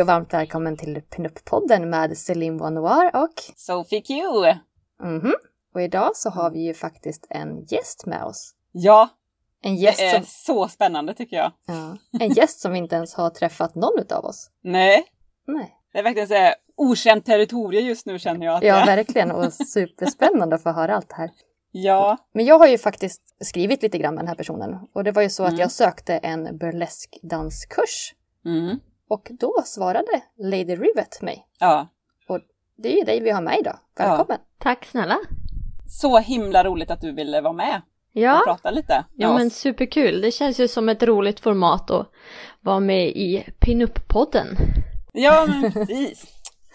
Hej och varmt välkommen till Pinup-podden med Celine Bonoir och Sophie Q. Mhm. Och idag så har vi ju faktiskt en gäst med oss. Ja, En gäst, det är som, så spännande tycker jag. ja, en gäst som vi inte ens har träffat någon av oss. Nej, Nej. det är verkligen så här okänt territorium just nu känner jag. Att Ja, verkligen. Och superspännande att få höra allt det här. ja, Men jag har ju faktiskt skrivit lite grann med den här personen. Och det var ju så att Mm. jag sökte en burleskdanskurs. mm. Och då svarade Lady Rivet mig. ja. Det är ju dig vi har med idag. Välkommen! Tack snälla. Så himla roligt att du ville vara med och Ja, prata lite ja men superkul. Det känns ju som ett roligt format att vara med i Pinup-podden. Ja, men precis.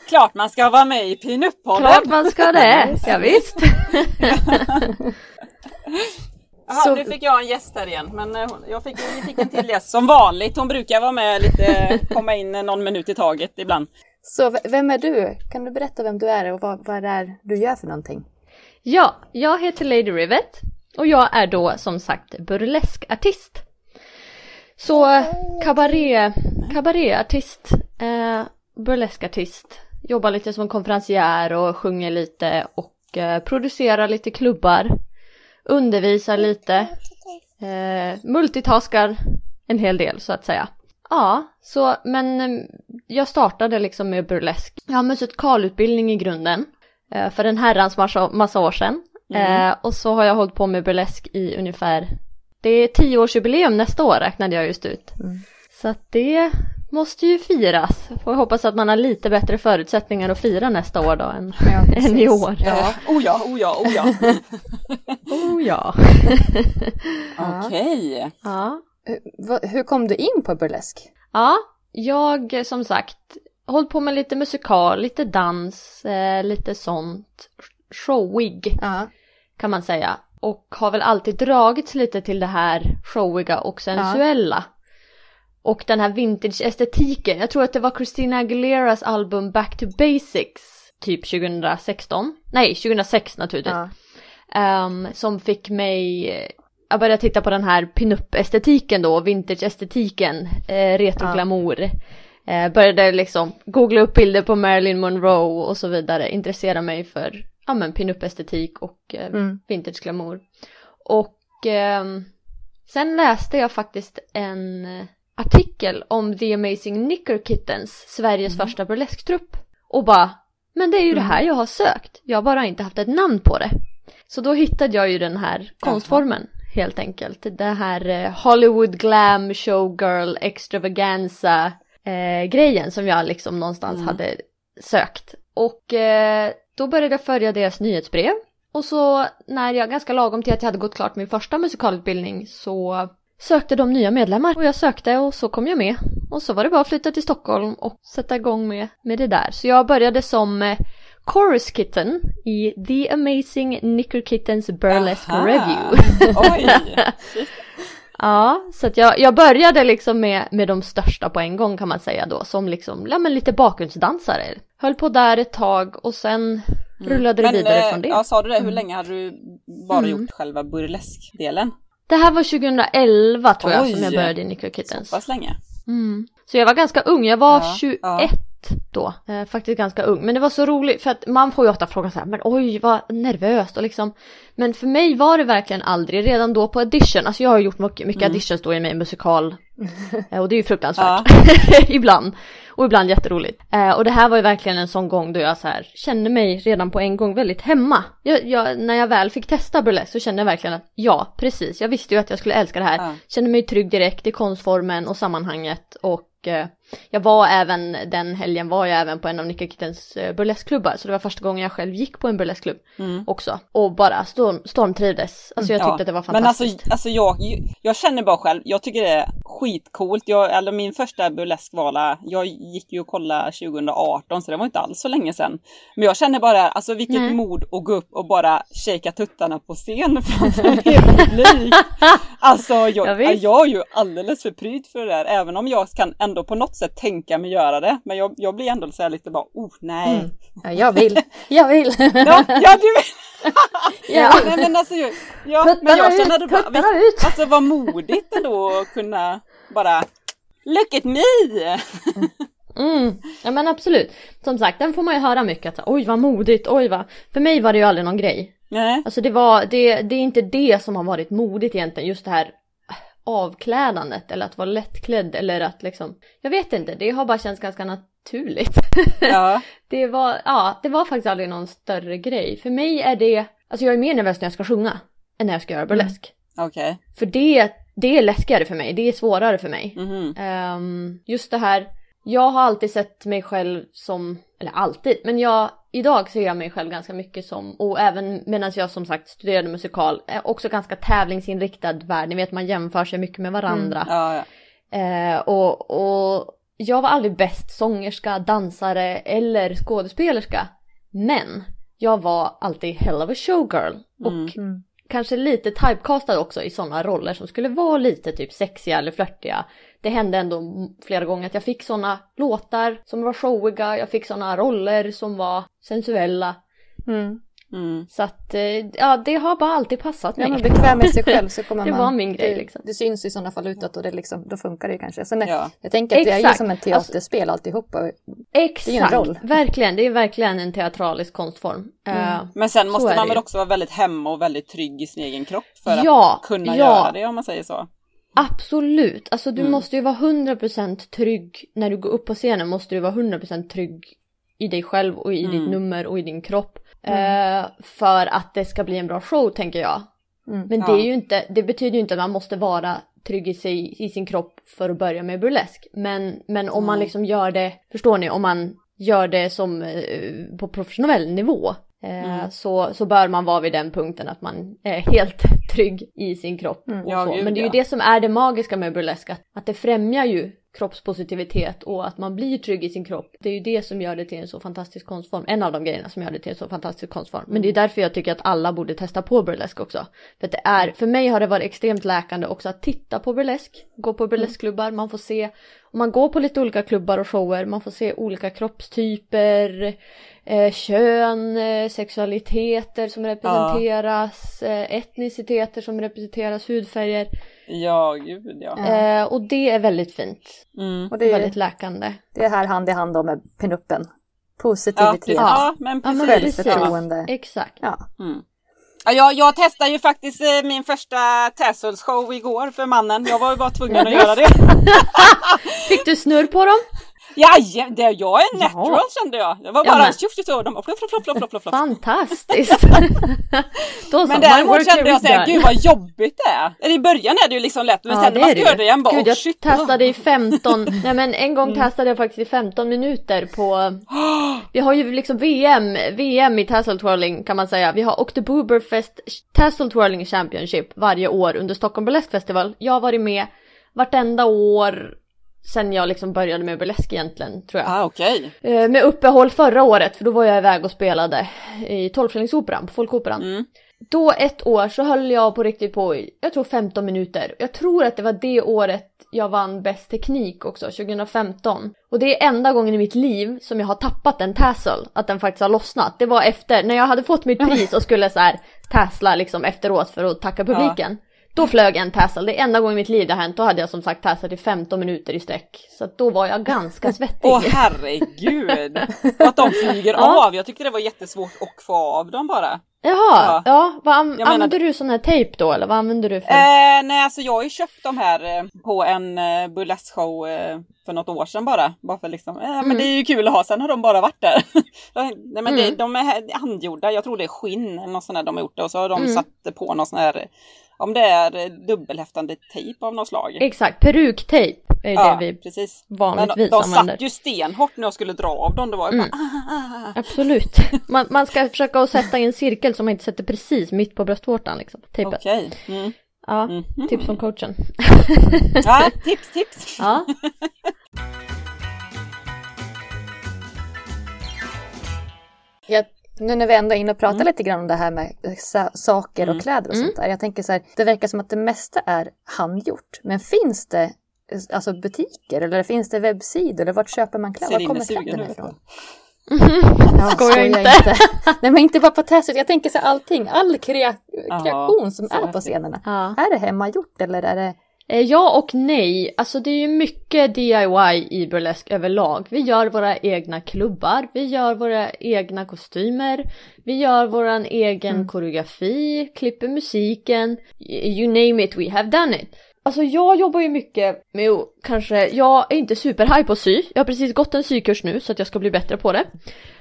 Klart man ska vara med i Pinup-podden. Klart man ska det, ja, visst. Jaha, Så- nu fick jag en gäst här igen, men eh, jag fick, vi fick en till gäst som vanligt. Hon brukar vara med lite, komma in någon minut i taget ibland. Så vem är du? Kan du berätta vem du är och vad, vad det är du gör för någonting? Ja, jag heter Lady Rivet och jag är då som sagt burleskartist. Så kabaré, kabaréartist, eh, burleskartist, jobbar lite som konferencier och sjunger lite och eh, producerar lite klubbar, undervisar lite, eh, multitaskar en hel del så att säga. Ja, så men eh, jag startade liksom med burlesk. Jag har musikalutbildning i grunden eh, för en herrans massa, massa år sedan. Mm. Eh, och så har jag hållit på med burlesk i ungefär, det är tioårsjubileum nästa år räknade jag just ut. Mm. Så att det måste ju firas. Får jag hoppas att man har lite bättre förutsättningar att fira nästa år då än, Ja, än i år. Ja. Oh ja, oh ja, oh ja. Oh ja. Ja. Okej. ja. Hur, kom du in på burlesk? Ja, jag som sagt hållit på med lite musikal, lite dans, eh, lite sånt. Showig Ja. kan man säga. Och har väl alltid dragits lite till det här showiga och sensuella. Och den här vintage-estetiken. Jag tror att det var Christina Aguileras album Back to Basics typ 2016. Nej, 2006 naturligtvis. ja. Ehm, som fick mig att börja titta på den här pinup-estetiken då, vintage-estetiken, eh, retro-glamour. Eh, började liksom googla upp bilder på Marilyn Monroe och så vidare, intressera mig för ja, men pinup-estetik och eh, Mm. vintage-glamour. Och ehm, sen läste jag faktiskt en eh, artikel om The Amazing Knicker Kittens, Sveriges första burlesktrupp. Och bara, men det är ju det här jag har sökt, jag har bara inte haft ett namn på det. Så då hittade jag ju den här konstformen helt enkelt. Det här eh, Hollywood glam showgirl extravaganza eh, grejen som jag liksom någonstans Mm. hade sökt. Och eh, då började jag följa deras nyhetsbrev. Och så när jag ganska lagom till att jag hade gått klart min första musikalutbildning så sökte de nya medlemmar och jag sökte och så kom jag med. Och så var det bara att flytta till Stockholm och sätta igång med, med det där. Så jag började som eh, Chorus Kitten i The Amazing Knicker Kittens Burlesque Aha. Review. Oj! Ja, så att jag, jag började liksom med, med de största på en gång kan man säga då, som liksom, ja men lite bakgrundsdansare. Höll på där ett tag och sen rullade det Men, vidare eh, från det. Ja, sa du det? Hur länge hade du bara Mm. gjort själva burleskdelen? Det här var 2011 tror jag Oj. som jag började i Så Kittens. pass länge? Mm. Så jag var ganska ung, jag var Ja, 21 ja. Då. Eh, faktiskt ganska ung. Men det var så roligt för att man får ju ofta frågan så här, men oj vad nervöst och liksom. Men för mig var det verkligen aldrig, redan då på audition, alltså jag har gjort mycket, mycket Mm. auditions då i mig musikal. Eh, och det är ju fruktansvärt. ibland. Och ibland jätteroligt. Eh, och det här var ju verkligen en sån gång då jag så här kände mig redan på en gång väldigt hemma. Jag, jag, när jag väl fick testa burlesque så kände jag verkligen att ja, precis. Jag visste ju att jag skulle älska det här. Ja. Kände mig trygg direkt i konstformen och sammanhanget och och eh, jag var även den helgen var jag även på en av Nicka Kittens eh, burleskklubbar så det var första gången jag själv gick på en burleskklubb Mm. också och bara storm, stormtrivdes. Alltså jag tyckte Ja, att det var Men alltså, fantastiskt. alltså jag, jag känner bara själv, jag tycker det är skitcoolt. Jag, eller min första burleskvala, jag gick ju och kollade 2018 så det var inte alls så länge sedan. Men jag känner bara, alltså vilket Nej. mod att gå upp och bara shaka tuttarna på scen framför en publik. Alltså Ja, jag, visst. jag är ju alldeles för pryd för det där, även om jag kan ändå på något sätt tänka mig göra det. Men jag, jag blir ändå så här lite bara, oh nej. Mm. Ja, jag vill, jag vill. Ja, ja du Ja. Nej men alltså, ja, men jag känner det bara, ut! Alltså vad modigt ändå att kunna bara Look at me! Mm, ja men absolut. Som sagt, den får man ju höra mycket att oj vad modigt, oj vad. För mig var det ju aldrig någon grej. Nej. Alltså det var, det, det är inte det som har varit modigt egentligen, just det här avklädandet eller att vara lättklädd eller att liksom, jag vet inte, det har bara känts ganska naturligt. Ja. det var, ja, det var faktiskt aldrig någon större grej. För mig är det, alltså jag är mer nervös när jag ska sjunga än när jag ska göra burlesk. Okej. För det, det är läskigare för mig, det är svårare för mig. Mhm. Ehm, just det här, jag har alltid sett mig själv som, eller alltid, men jag, idag ser jag mig själv ganska mycket som, och även medan jag som sagt studerade musikal, är också ganska tävlingsinriktad värld. Ni vet man jämför sig mycket med varandra. Ja, ja. Eh, och, och jag var aldrig bäst sångerska, dansare eller skådespelerska. Men jag var alltid hell of a showgirl. Och Mm. kanske lite typecastad också i sådana roller som skulle vara lite typ sexiga eller flörtiga. Det hände ändå flera gånger att jag fick sådana låtar som var showiga, jag fick sådana roller som var sensuella. Mm. Mm. Så att, eh, ja det har bara alltid passat Ja, mig. men bekväm med sig själv så kommer Det man... var min grej, det, liksom. det syns i sådana fall utåt och det liksom, då funkar det ju kanske. Sen, är- Ja. Jag tänker att det är ju Exakt. som ett teaterspel alltihopa. Exakt, Det är ju en roll. verkligen. Det är verkligen en teatralisk konstform. Eh, Men sen måste är man det väl också vara väldigt hemma och väldigt trygg i sin egen kropp för Ja, att kunna ja. göra det om man säger så. Absolut, alltså du Mm. måste ju vara 100% trygg när du går upp på scenen måste du vara 100% trygg i dig själv och i Mm. ditt nummer och i din kropp. Eh, för att det ska bli en bra show tänker jag. Mm. Men det Ja. är ju inte, det betyder ju inte att man måste vara trygg i, sig, i sin kropp för att börja med burlesk. Men, men om man Nej. liksom gör det, förstår ni, om man gör det som eh, på professionell nivå. Eh, Mm. Så, så bör man vara vid den punkten att man är helt trygg i sin kropp. Mm. Och Ja, så. gud, Men det är ju ja. det som är det magiska med burlesk, att, att det främjar ju kroppspositivitet och att man blir trygg i sin kropp. Det är ju det som gör det till en så fantastisk konstform. En av de grejerna som gör det till en så fantastisk konstform. Men det är därför jag tycker att alla borde testa på burlesk också. För att det är, för mig har det varit extremt läkande också att titta på burlesk. Gå på burleskklubbar, man får se, och man går på lite olika klubbar och shower, man får se olika kroppstyper, eh, kön, eh, sexualiteter som representeras, eh, etniciteter som representeras, hudfärger. Ja, gud ja. Ja. Eh, och det är väldigt fint. Mm. Och det är, Väldigt läkande. det är här hand i hand då med pinuppen. Ja, Positivitet, precis. ja, men Ja, men precis. precis. självförtroende. Exakt. Ja. Mm. Ja, jag, jag testade ju faktiskt min första Tassels show igår för mannen. Jag var ju bara tvungen att göra det. Fick du snurr på dem? Ja, det, jag är natural Ja. kände jag. Det var Ja, bara men- tjoff tjoff. De bara fluff fluff fluff fluff. fluff. Fantastiskt! Då Men däremot kände jag såhär, gud vad jobbigt det är. Eller I början är det ju liksom lätt, men Ja, sen när man ska det göra det igen bara, Gud, jag shit. testade i 15, nej men en gång testade jag faktiskt i 15 minuter på, vi har ju liksom VM, VM i tassel twirling kan man säga. Vi har Oktoberfest Tassel Twirling Championship varje år under Stockholm Burlesque Festival. Jag har varit med vartenda år sen jag liksom började med burlesk egentligen, tror jag. Ah, okej. Eh, Med uppehåll förra året, för då var jag iväg och spelade i Tolvskillingsoperan, på Folkoperan. Mm. Då ett år så höll jag på riktigt på i, jag tror 15 minuter. Jag tror att det var det året jag vann bäst teknik också, 2015. Och det är enda gången i mitt liv som jag har tappat en tassel, att den faktiskt har lossnat. Det var efter, när jag hade fått mitt pris och skulle så här tassla liksom efteråt för att tacka publiken. Då flög en tassel, det är enda gången i mitt liv det har hänt. Då hade jag som sagt tasslat i 15 minuter i sträck. Så då var jag ganska svettig. Åh herregud! Och att de flyger Ja. av. Jag tyckte det var jättesvårt att få av dem bara. Jaha, Ja. ja. Vad an- Jag menar- använder du sån här tejp då eller vad använder du för? Eh, nej, alltså jag har ju köpt de här eh, på en eh, burleskshow eh, för något år sedan bara. Bara för liksom, eh, men det är ju kul att ha, sen har de bara varit där. nej, men det, Mm. de är handgjorda, jag tror det är skinn eller något sånt där de har gjort det och så har de Mm. satt på någon sån här, om det är eh, dubbelhäftande tejp av något slag. Exakt, peruktejp är Ja, det vi precis. Men vanligtvis de använder. satt ju stenhårt när jag skulle dra av dem. Det var ju Mm. bara... "Ah, ah, ah." Absolut. Man, man ska försöka att sätta i en cirkel som man inte sätter precis mitt på bröstvårtan liksom. Tejpet. Okej. Mm. Ja, Mm. tips från coachen. Ja, tips, tips. Ja. Jag, nu när vi ändå är inne och pratar lite grann om det här med sa- saker Mm. och kläder och Mm. sånt där. Jag tänker så här, det verkar som att det mesta är handgjort. Men finns det eh, alltså butiker eller finns det webbsidor eller vart köper man kläder? Var kommer kläderna ifrån? Ja, Skojar inte. Nej men inte bara på testet, jag tänker så här, allting, all krea- kreation som så är på scenerna. Ja. Är det hemmagjort eller är det... Eh, Ja och nej. Alltså det är ju mycket DIY i burlesk överlag. Vi gör våra egna klubbar, vi gör våra egna kostymer, vi gör våran egen Mm. koreografi, klipper musiken, you name it, we have done it. Alltså jag jobbar ju mycket med att kanske, jag är inte superhaj på att sy. Jag har precis gått en sykurs nu så att jag ska bli bättre på det.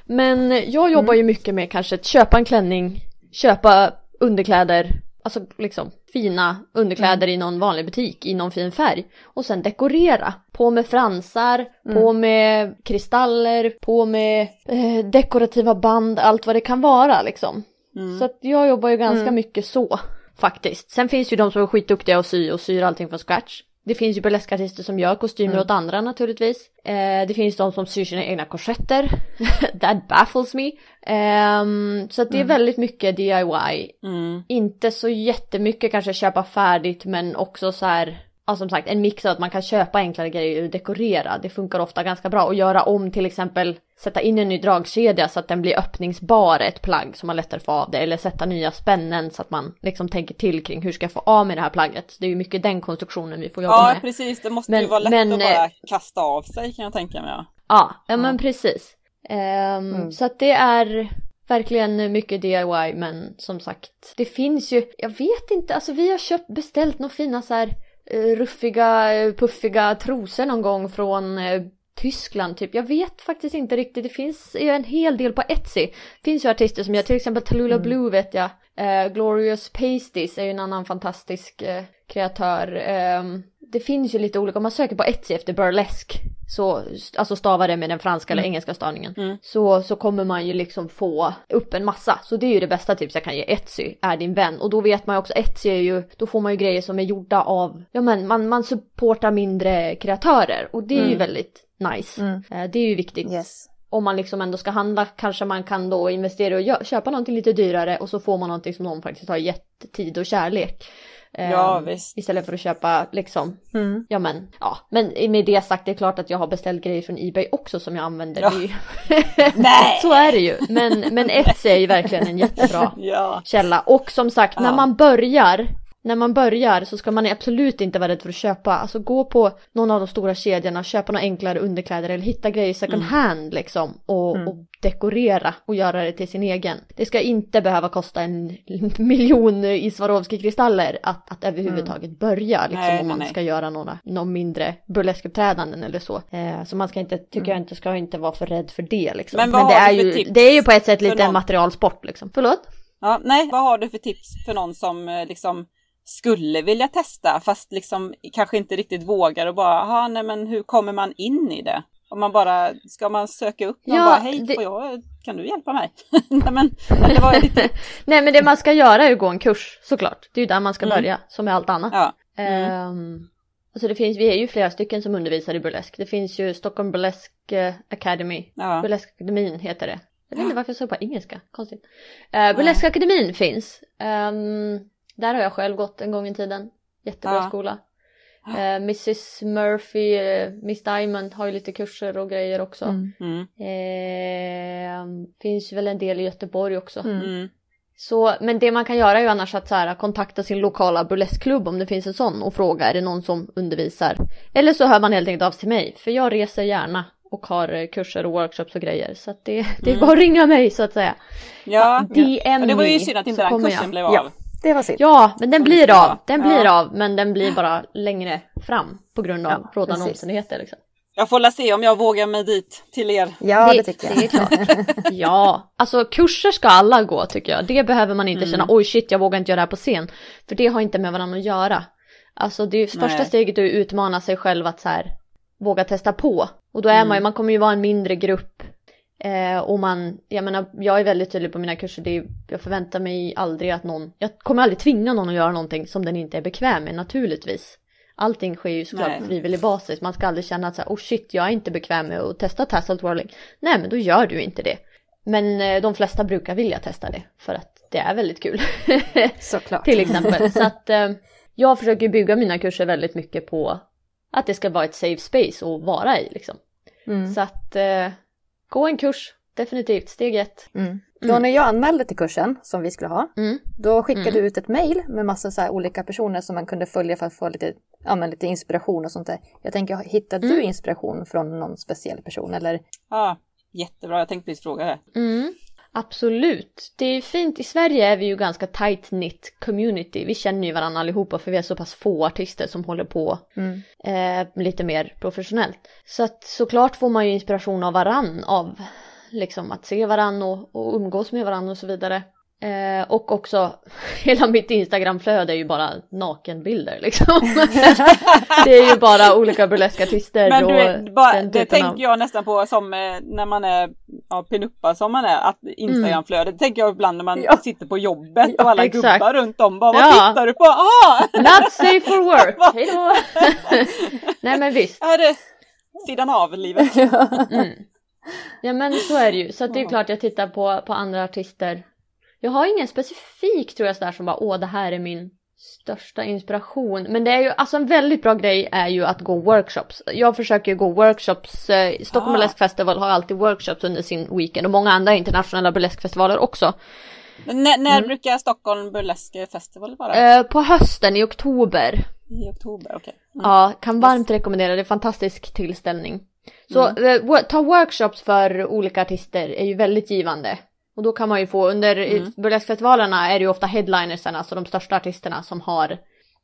Men jag jobbar ju mycket med kanske att köpa en klänning, köpa underkläder, alltså liksom fina underkläder i någon vanlig butik i någon fin färg. Och sen dekorera. På med fransar, på med kristaller, på med eh, dekorativa band, allt vad det kan vara liksom. Mm. Så att jag jobbar ju ganska Mm. mycket så faktiskt. Sen finns ju de som är skitduktiga och sy och syr allting från scratch. Det finns ju burleskartister som gör kostymer Mm. åt andra naturligtvis. Eh, det finns de som syr sina egna korsetter. That baffles me. Ehm, så att det är Mm. väldigt mycket DIY. Mm. Inte så jättemycket kanske köpa färdigt men också så här Ja som sagt en mix av att man kan köpa enklare grejer och dekorera. Det funkar ofta ganska bra. Och göra om till exempel sätta in en ny dragkedja så att den blir öppningsbar ett plagg så man lättare får av det. Eller sätta nya spännen så att man liksom tänker till kring hur ska jag få av med det här plagget. Det är ju mycket den konstruktionen vi får jobba Ja, med. precis. Det måste Men- ju vara lätt men, att bara eh, kasta av sig kan jag tänka mig. Ja. Ja, ja men Ja. precis. Ehm, Mm. Så att det är verkligen mycket DIY men som sagt det finns ju, jag vet inte, alltså vi har köpt, beställt några fina så här eh, ruffiga, eh, puffiga trosor någon gång från Tyskland typ. Jag vet faktiskt inte riktigt. Det finns ju en hel del på Etsy. Finns ju artister som gör, till exempel Tallulah Mm. Blue vet jag. Eh, Glorious Pasties är ju en annan fantastisk eh, kreatör. Ehm, det finns ju lite olika, om man söker på Etsy efter burlesk, så, alltså stavar det med den franska eller Mm. engelska stavningen, Mm. så, så kommer man ju liksom få upp en massa. Så det är ju det bästa tips jag kan ge. Etsy är din vän. Och då vet man ju också, Etsy är ju, då får man ju grejer som är gjorda av, ja men man, man supportar mindre kreatörer. Och det är ju Mm. väldigt nice. Mm. Eh, Det är ju viktigt. Yes. Om man liksom ändå ska handla kanske man kan då investera och köpa någonting lite dyrare och så får man någonting som någon faktiskt har gett tid och kärlek. Eh, Ja, visst. Istället för att köpa liksom, Mm. ja men, ja. Men med det sagt, det är klart att jag har beställt grejer från Ebay också som jag använder. Ja. Ju... Nej! Så är det ju. Men, men Etsy är ju verkligen en jättebra Ja. källa. Och som sagt, när Ja. man börjar när man börjar så ska man absolut inte vara rädd för att köpa, alltså gå på någon av de stora kedjorna, köpa några enklare underkläder eller hitta grejer second Mm. hand liksom och, Mm. och dekorera och göra det till sin egen. Det ska inte behöva kosta en miljon i Swarovski-kristaller att, att överhuvudtaget börja liksom Nej, om man nej. ska göra några, några mindre burleskuppträdanden eller så. Eh, så man ska inte, tycker jag inte, ska inte vara för rädd för det liksom. Men vad det, har är du för ju, tips det är ju på ett sätt lite en någon? materialsport liksom. Förlåt? Ja, nej, vad har du för tips för någon som eh, liksom skulle vilja testa fast liksom kanske inte riktigt vågar och bara, aha, nej men hur kommer man in i det? Om man bara, ska man söka upp någon Ja, bara, hej, det- jag, kan du hjälpa mig? nej men, är ditt tips? Nej men det man ska göra är att gå en kurs såklart. Det är ju där man ska Mm. börja, som med allt annat. Ja, Mm. Ehm, alltså det finns, vi är ju flera stycken som undervisar i burlesk. Det finns ju Stockholm Burlesque eh, Academy. ja, Burleskakademin heter det. Jag vet inte varför jag sa på engelska, konstigt. Uh, Burleskakademin finns. Ehm, där har jag själv gått en gång i tiden. Jättebra Ja. skola. Eh, Mrs Murphy, eh, Miss Diamond har ju lite kurser och grejer också. Mm. mm, Ehm, finns väl en del i Göteborg också. Mm. mm, Så, men det man kan göra är ju annars att så här, kontakta sin lokala burleskklubb om det finns en sån och fråga är det någon som undervisar. Eller så hör man helt enkelt av sig till mig för jag reser gärna och har eh, kurser och workshops och grejer så att det, det är Mm. bara att ringa mig så att säga. ja. DM Och det var ju synd att inte den kursen jag. blev Ja. Det var synd. Ja, men den blir det ska av. Den Ja. blir av men den blir bara längre fram på grund av Ja, rådande omständigheter. Liksom. Jag får la se om jag vågar mig dit till er. Ja, det, tycker jag. Det är klart. ja, alltså kurser ska alla gå tycker jag. Det behöver man inte Mm. känna oj shit jag vågar inte göra det här på scen. För det har inte med varandra att göra. Alltså det första Nej. steget är att utmana sig själv att så här våga testa på. Och då är man ju, Mm. man kommer ju vara en mindre grupp. Eh, och man, jag menar, jag är väldigt tydlig på mina kurser, det är, jag förväntar mig aldrig att någon, jag kommer aldrig tvinga någon att göra någonting som den inte är bekväm med naturligtvis. Allting sker ju såklart Nej. på frivillig basis, man ska aldrig känna att så här, oh shit, jag är inte bekväm med att testa tassel twirling. Nej men då gör du inte det. Men eh, de flesta brukar vilja testa det, för att det är väldigt kul. Såklart. till exempel. Så att eh, jag försöker bygga mina kurser väldigt mycket på att det ska vara ett safe space att vara i liksom. Mm. Så att eh, gå en kurs, definitivt, steg ett. Mm. Då när jag anmälde till kursen som vi skulle ha, Mm. då skickade Mm. du ut ett mail med massa så här olika personer som man kunde följa för att få lite, ja, men lite inspiration och sånt där. Jag tänker, hittade Mm. du inspiration från någon speciell person eller? Ja, jättebra, jag tänkte precis fråga det. Mm. Absolut. Det är fint. I Sverige är vi ju ganska tight knit community. Vi känner ju varandra allihopa för vi är så pass få artister som håller på Mm. eh, lite mer professionellt. Så att såklart får man ju inspiration av varann, av liksom att se varann och, och umgås med varann och så vidare. Eh, och också, hela mitt Instagramflöde är ju bara nakenbilder liksom. det är ju bara olika burleskartister Men du vet, bara, det tänker av... jag nästan på som eh, när man är ja, pinuppa som man är, att Instagramflödet, det tänker jag ibland när man Ja. sitter på jobbet och alla exakt. gubbar runt om bara, vad Ja. tittar du på? Ah! Not safe for work! Hejdå! Nej men visst. Är det sidan av livet? Mm. Ja men så är det ju. Så det är Ja. klart jag tittar på, på andra artister. Jag har ingen specifik tror jag sådär som bara åh det här är min största inspiration. Men det är ju alltså en väldigt bra grej är ju att gå workshops. Jag försöker ju gå workshops. Eh, Stockholm Ah. Burlesque Festival har alltid workshops under sin weekend och många andra internationella burleskfestivaler också. När när Mm. brukar Stockholm Burlesque Festival vara? Eh, på hösten i oktober I oktober, okej. Mm. Ja, kan varmt rekommendera. Det är en fantastisk tillställning. Så eh, wo- ta workshops för olika artister är ju väldigt givande. Och då kan man ju få, under Mm. burleskfestivalerna är det ju ofta headlinersarna, alltså de största artisterna som har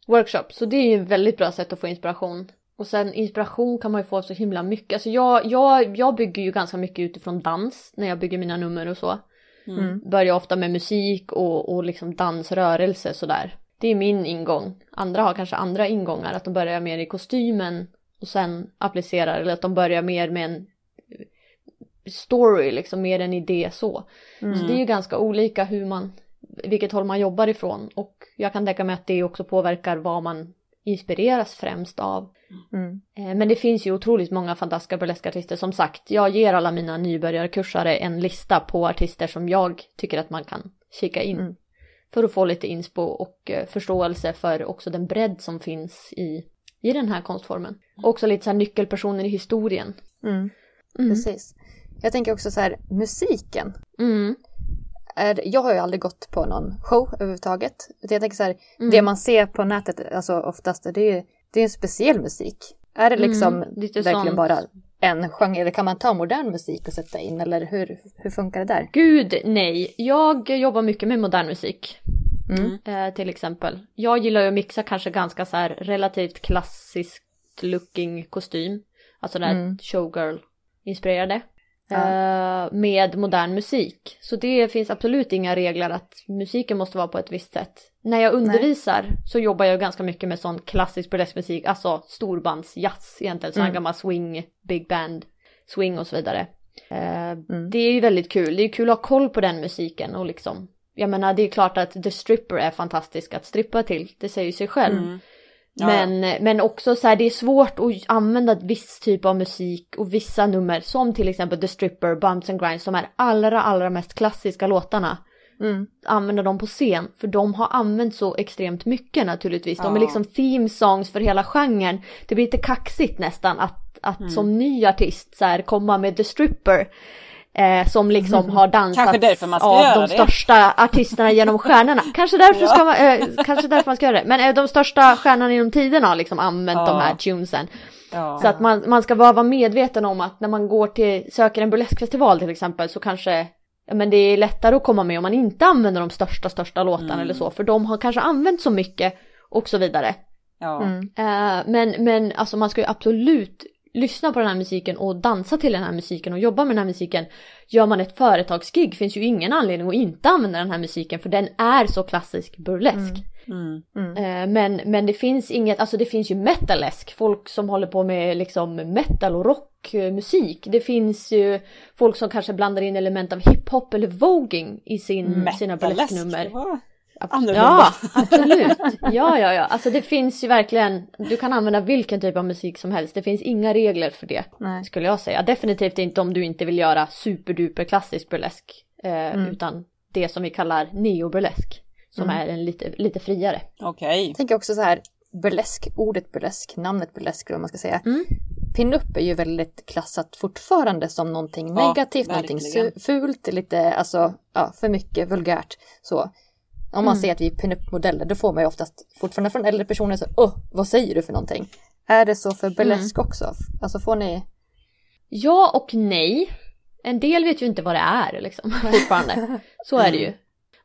workshops. Så det är ju ett väldigt bra sätt att få inspiration. Och sen inspiration kan man ju få så himla mycket. Alltså jag, jag, jag bygger ju ganska mycket utifrån dans när jag bygger mina nummer och så. Mm. Börjar ofta med musik och, och liksom dansrörelse sådär. Det är min ingång. Andra har kanske andra ingångar, att de börjar mer i kostymen och sen applicerar, eller att de börjar mer med en story, liksom mer en idé så. Mm. Så det är ju ganska olika hur man, vilket håll man jobbar ifrån och jag kan tänka mig att det också påverkar vad man inspireras främst av. Mm. Eh, Men det finns ju otroligt många fantastiska burleskartister. Som sagt, jag ger alla mina nybörjarkursare en lista på artister som jag tycker att man kan kika in. Mm. För att få lite inspo och eh, förståelse för också den bredd som finns i, i den här konstformen. Också lite så nyckelpersoner i historien. Mm. Mm. Precis. Jag tänker också så här, musiken. Mm. Är, jag har ju aldrig gått på någon show överhuvudtaget. Jag tänker så här, Mm. det man ser på nätet, alltså oftast, det är det är en speciell musik. Är det liksom Mm, verkligen sånt. bara en genre, eller kan man ta modern musik och sätta in, eller hur, hur funkar det där? Gud nej, jag jobbar mycket med modern musik. Mm. Eh, till exempel. Jag gillar ju att mixa kanske ganska så här relativt klassiskt looking kostym. Alltså där Mm. showgirl-inspirerade. Ja. Eh, med modern musik. Så det finns absolut inga regler att musiken måste vara på ett visst sätt. När jag undervisar så jobbar jag ganska mycket med sån klassisk burleskmusik, alltså storbandsjazz egentligen. Sån här Mm. gammal swing, big band, swing och så vidare. Eh, Mm. Det är ju väldigt kul. Det är kul att ha koll på den musiken och liksom Jag menar det är klart att The Stripper är fantastisk att strippa till. Det säger sig själv. Mm. Ja, Men, men också så här, det är svårt att använda viss typ av musik och vissa nummer som till exempel The Stripper, Bumps and Grinds som är allra allra mest klassiska låtarna. Mm. Använda dem på scen för de har använt så extremt mycket naturligtvis. De är Ja. liksom theme songs för hela genren. Det blir lite kaxigt nästan att, att Mm. som ny artist så här, komma med The Stripper. Eh, som liksom har dansat av de det. största artisterna genom stjärnorna. Kanske därför, ska man, eh, kanske därför man ska göra det. Men eh, de största stjärnorna genom tiderna har liksom använt Ja. de här tunesen. ja. Så att man, man ska bara vara medveten om att när man går till, söker en burleskfestival till exempel så kanske men det är lättare att komma med om man inte använder de största, största låtarna Mm. eller så. För de har kanske använt så mycket och så vidare. ja. Mm. Eh, men, men alltså man ska ju absolut lyssna på den här musiken och dansa till den här musiken och jobba med den här musiken. Gör man ett företagsgig finns ju ingen anledning att inte använda den här musiken för den är så klassisk burlesk. Mm. Eh, Men, men det finns inget, alltså det finns ju metalesk, folk som håller på med liksom metal och rockmusik. Det finns ju folk som kanske blandar in element av hiphop eller voging i sin, sina burlesknummer. det var annorlunda. Ja, absolut. Ja, ja, ja. Alltså det finns ju verkligen, du kan använda vilken typ av musik som helst. Det finns inga regler för det, Nej. skulle jag säga. Definitivt inte om du inte vill göra superduper klassisk burlesk. Eh, Utan det som vi kallar neoburlesk. Som är en lite, lite friare. Okej. Jag tänker också så här, burlesk, ordet burlesk, namnet burlesk eller vad man ska säga. Mm. Pinup är ju väldigt klassat fortfarande som någonting Ja, negativt, någonting verkligen. su- fult, lite, alltså, ja, för mycket vulgärt. Så. Om man Mm. säger att vi är pinup-modeller, då får man ju oftast fortfarande från äldre personer så, åh, vad säger du för någonting? Är det så för burlesk Mm. också? Alltså får ni, Ja och nej. En del vet ju inte vad det är liksom fortfarande. Så är det ju.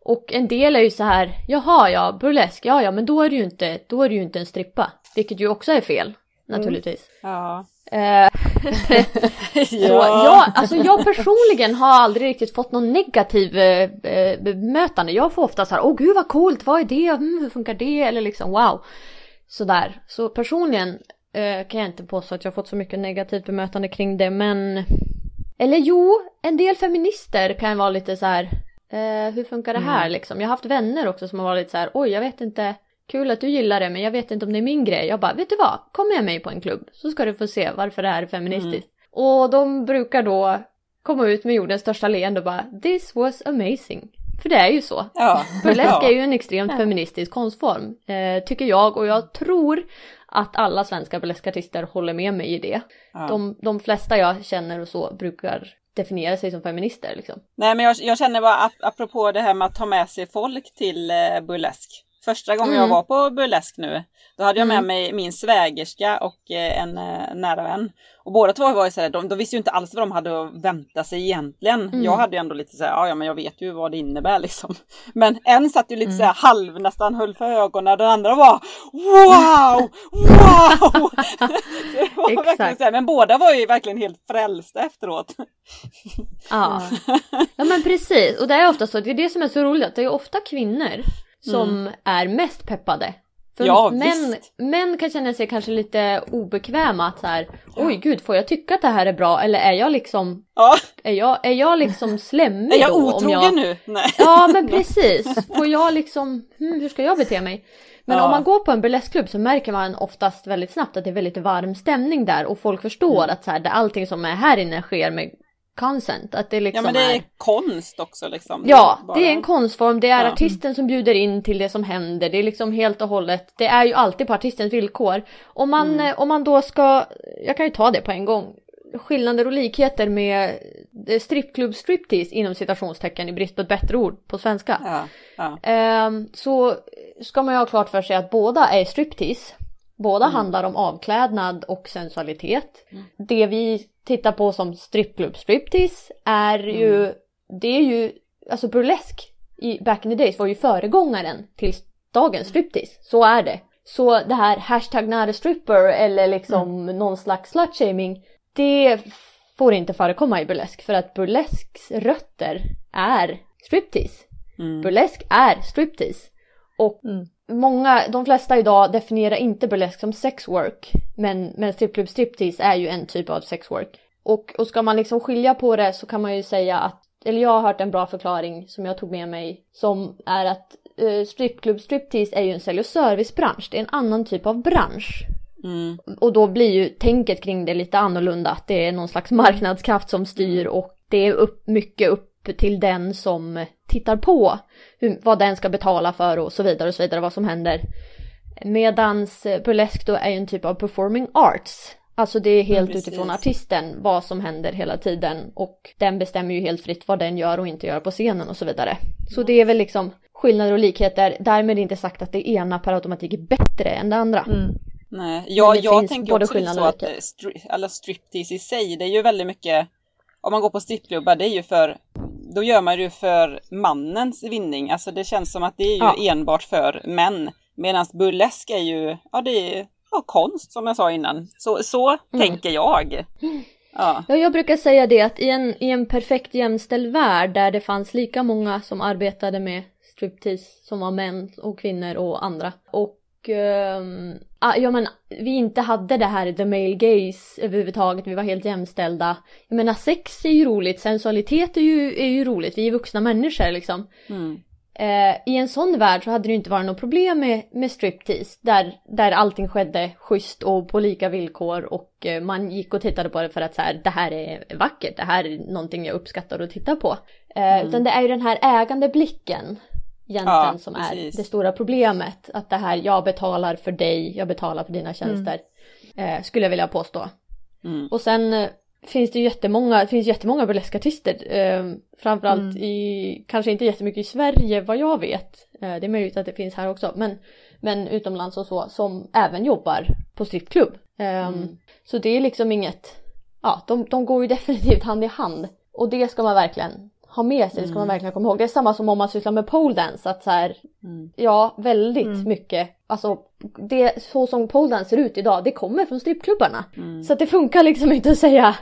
Och en del är ju så här, jaha ja, burlesk, ja ja men då är det ju inte, då är det ju inte en strippa. Vilket ju också är fel, naturligtvis. Ja. Eh, så jag, alltså jag personligen har aldrig riktigt fått någon negativ eh, eh, bemötande. Jag får ofta så här, åh gud vad coolt, vad är det, mm, hur funkar det, eller liksom wow. Sådär. Så personligen eh, kan jag inte påstå att jag har fått så mycket negativt bemötande kring det, men... Eller jo, en del feminister kan vara lite så här, eh, hur funkar det här liksom? Jag har haft vänner också som har varit så här, oj jag vet inte, kul att du gillar det men jag vet inte om det är min grej. Jag bara, vet du vad, kom med mig på en klubb så ska du få se varför det här är feministiskt. Och de brukar då komma ut med jordens största leende och bara, this was amazing. För det är ju så. Ja. Burlesk ja. är ju en extremt feministisk konstform, eh, tycker jag. Och jag tror att alla svenska burleskartister håller med mig i det. Ja. De, de flesta jag känner och så brukar definiera sig som feminister liksom. Nej men jag, jag känner bara ap apropå det här med att ta med sig folk till eh, burlesk. Första gången jag Mm. var på burlesk nu, då hade jag med Mm. mig min svägerska och eh, en eh, nära vän. Och båda två var ju såhär, de, de visste ju inte alls vad de hade att vänta sig egentligen. Mm. Jag hade ju ändå lite såhär, ja men jag vet ju vad det innär liksom. Men en satt ju lite Mm. såhär halv nästan höll för ögonen, den andra var wow, wow! Exakt. verkligen så här, men båda var ju verkligen helt frälsta efteråt. Ja. ja men precis, och det är ofta så, det är det som är så roligt, att det är ofta kvinnor som är mest peppade. För Ja, män, män kan känna sig kanske lite obekväma att så här, oj gud får jag tycka att det här är bra eller är jag liksom, Ja, är jag, är jag liksom slemmig är jag då? om otrogen jag... nu? Nej. Ja men precis, får jag liksom, hmm, hur ska jag bete mig? Men Ja. om man går på en burleskklubb så märker man oftast väldigt snabbt att det är väldigt varm stämning där och folk förstår Mm. att så här, det, allting som är här inne sker med consent. Att det Ja liksom men det är... är konst också liksom. Ja, bara- det är en konstform, det är Ja. artisten som bjuder in till det som händer, det är liksom helt och hållet, det är ju alltid på artistens villkor. Om man, Mm. eh, om man då ska, jag kan ju ta det på en gång, skillnader och likheter med eh, strippklubb striptease inom citationstecken i brist på ett bättre ord på svenska. Ja, ja. Ehm, så ska man ju ha klart för sig att båda är striptease. Båda handlar om avklädnad och sensualitet. Det vi tittar på som strippklubb striptease är ju, det är ju, alltså burlesk i back in the days var ju föregångaren till dagens striptease. Så är det. Så det här hashtag not a stripper eller liksom någon slags slutshaming, det får inte förekomma i burlesk för att burlesks rötter är striptease. Mm. Burlesk är striptease. Och många, de flesta idag definierar inte burlesk som sexwork. Men, men strippklubb striptease är ju en typ av sexwork. Och, och ska man liksom skilja på det så kan man ju säga att, eller jag har hört en bra förklaring som jag tog med mig. Som är att eh, strippklubb striptease är ju en sälj och servicebransch. Det är en annan typ av bransch. Mm. Och då blir ju tänket kring det lite annorlunda. Att det är någon slags marknadskraft som styr och det är upp, mycket upp till den som tittar på. Hur, vad den ska betala för och så vidare och så vidare vad som händer. Medans eh, burlesk då är ju en typ av performing arts. Alltså det är helt Precis. utifrån artisten vad som händer hela tiden. Och den bestämmer ju helt fritt vad den gör och inte gör på scenen och så vidare. Så det är väl liksom skillnader och likheter. Därmed inte sagt att det ena per automatik är bättre än det andra. Nej, jag, det jag tänker både också så att eh, stri- eller striptease i sig, det är ju väldigt mycket, om man går på strippklubbar, det är ju för, då gör man det ju för mannens vinning. Alltså det känns som att det är ju Ja. enbart för män. Medan burlesk är ju, ja det är, ja, konst som jag sa innan. Så, så Mm. tänker jag. Ja. Ja, jag brukar säga det att i en, i en perfekt jämställd värld där det fanns lika många som arbetade med striptease som var män och kvinnor och andra. Och ah, ja men vi inte hade det här the male gaze överhuvudtaget, vi var helt jämställda. Jag menar sex är ju roligt, sensualitet är ju, är ju roligt, vi är vuxna människor liksom. Mm. Eh, I en sån värld så hade det ju inte varit något problem med, med striptease där, där allting skedde schysst och på lika villkor och eh, man gick och tittade på det för att så här, det här är vackert, det här är någonting jag uppskattar att titta på. Eh, Utan det är ju den här ägande blicken egentligen Ja, som är precis. det stora problemet. Att det här, jag betalar för dig, jag betalar för dina tjänster. Eh, skulle jag vilja påstå. Mm. Och sen eh, finns det jättemånga, det finns jättemånga burleskartister. Eh, framförallt i, kanske inte jättemycket i Sverige vad jag vet. Eh, det är möjligt att det finns här också. Men, men utomlands och så som även jobbar på strippklubb. Eh, Så det är liksom inget, ja de, de går ju definitivt hand i hand. Och det ska man verkligen ha med sig, det ska man verkligen komma ihåg. Det är samma som om man sysslar med pole dance, att så här, ja väldigt mycket, alltså det så som pole dance ser ut idag, det kommer från strippklubbarna. Så att det funkar liksom inte att säga,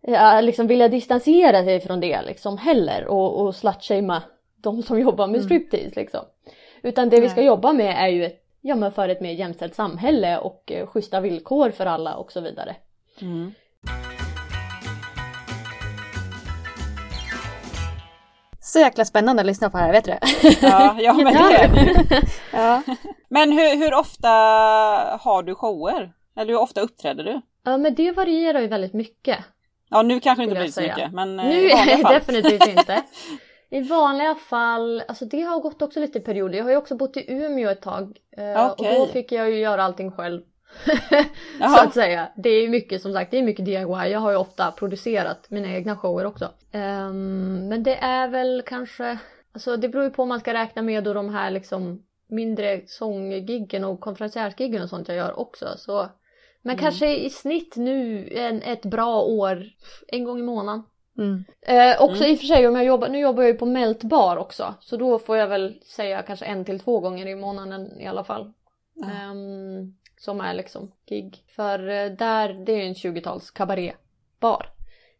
ja, liksom vilja distansera sig från det liksom heller och, och slutshamea de som jobbar med striptease liksom. Utan det vi ska jobba med är ju ett, ja men för ett mer jämställt samhälle och eh, schyssta villkor för alla och så vidare. Mm. Så jäkla spännande att lyssna på det här, vet du det? Ja, ja, men det är det ja. Men hur, hur ofta har du shower? Eller hur ofta uppträder du? Ja men det varierar ju väldigt mycket. Ja, nu kanske det inte blir så mycket, men eh, Nu i vanliga fall. definitivt inte. I vanliga fall, alltså det har gått också lite perioder. Jag har ju också bott i Umeå ett tag. eh, Okej. Och då fick jag ju göra allting själv. Så att säga. Det är mycket som sagt, det är mycket DIY. Jag har ju ofta producerat mina egna shower också. Ehm, men det är väl kanske, alltså det beror ju på om man ska räkna med då de här liksom mindre sånggiggen och konferensgiggen och sånt jag gör också. Så, men kanske i snitt nu en, ett bra år, en gång i månaden. Mm. Eh, också i och för sig, om jag jobbar, nu jobbar jag ju på Melt Bar också. Så då får jag väl säga kanske en till två gånger i månaden i alla fall. Ehm, som är liksom gig. För eh, där, det är ju en 20-tals kabarébar.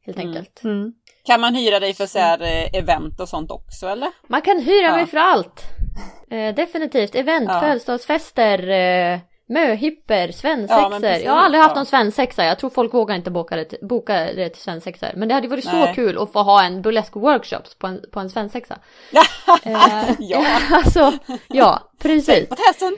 Helt Mm. enkelt. Mm. Kan man hyra dig för så här, eh, event och sånt också eller? Man kan hyra Ja. mig för allt. Eh, definitivt. Event, Ja. födelsedagsfester, eh, möhipper, Ja, men precis, jag har aldrig haft ja. någon svensexa. Jag tror folk vågar inte boka det till, boka det till svensexor. Men det hade varit så Nej. kul att få ha en burlesk workshops på en, på en svensexa. Eh, Ja. alltså, ja, precis. På testen!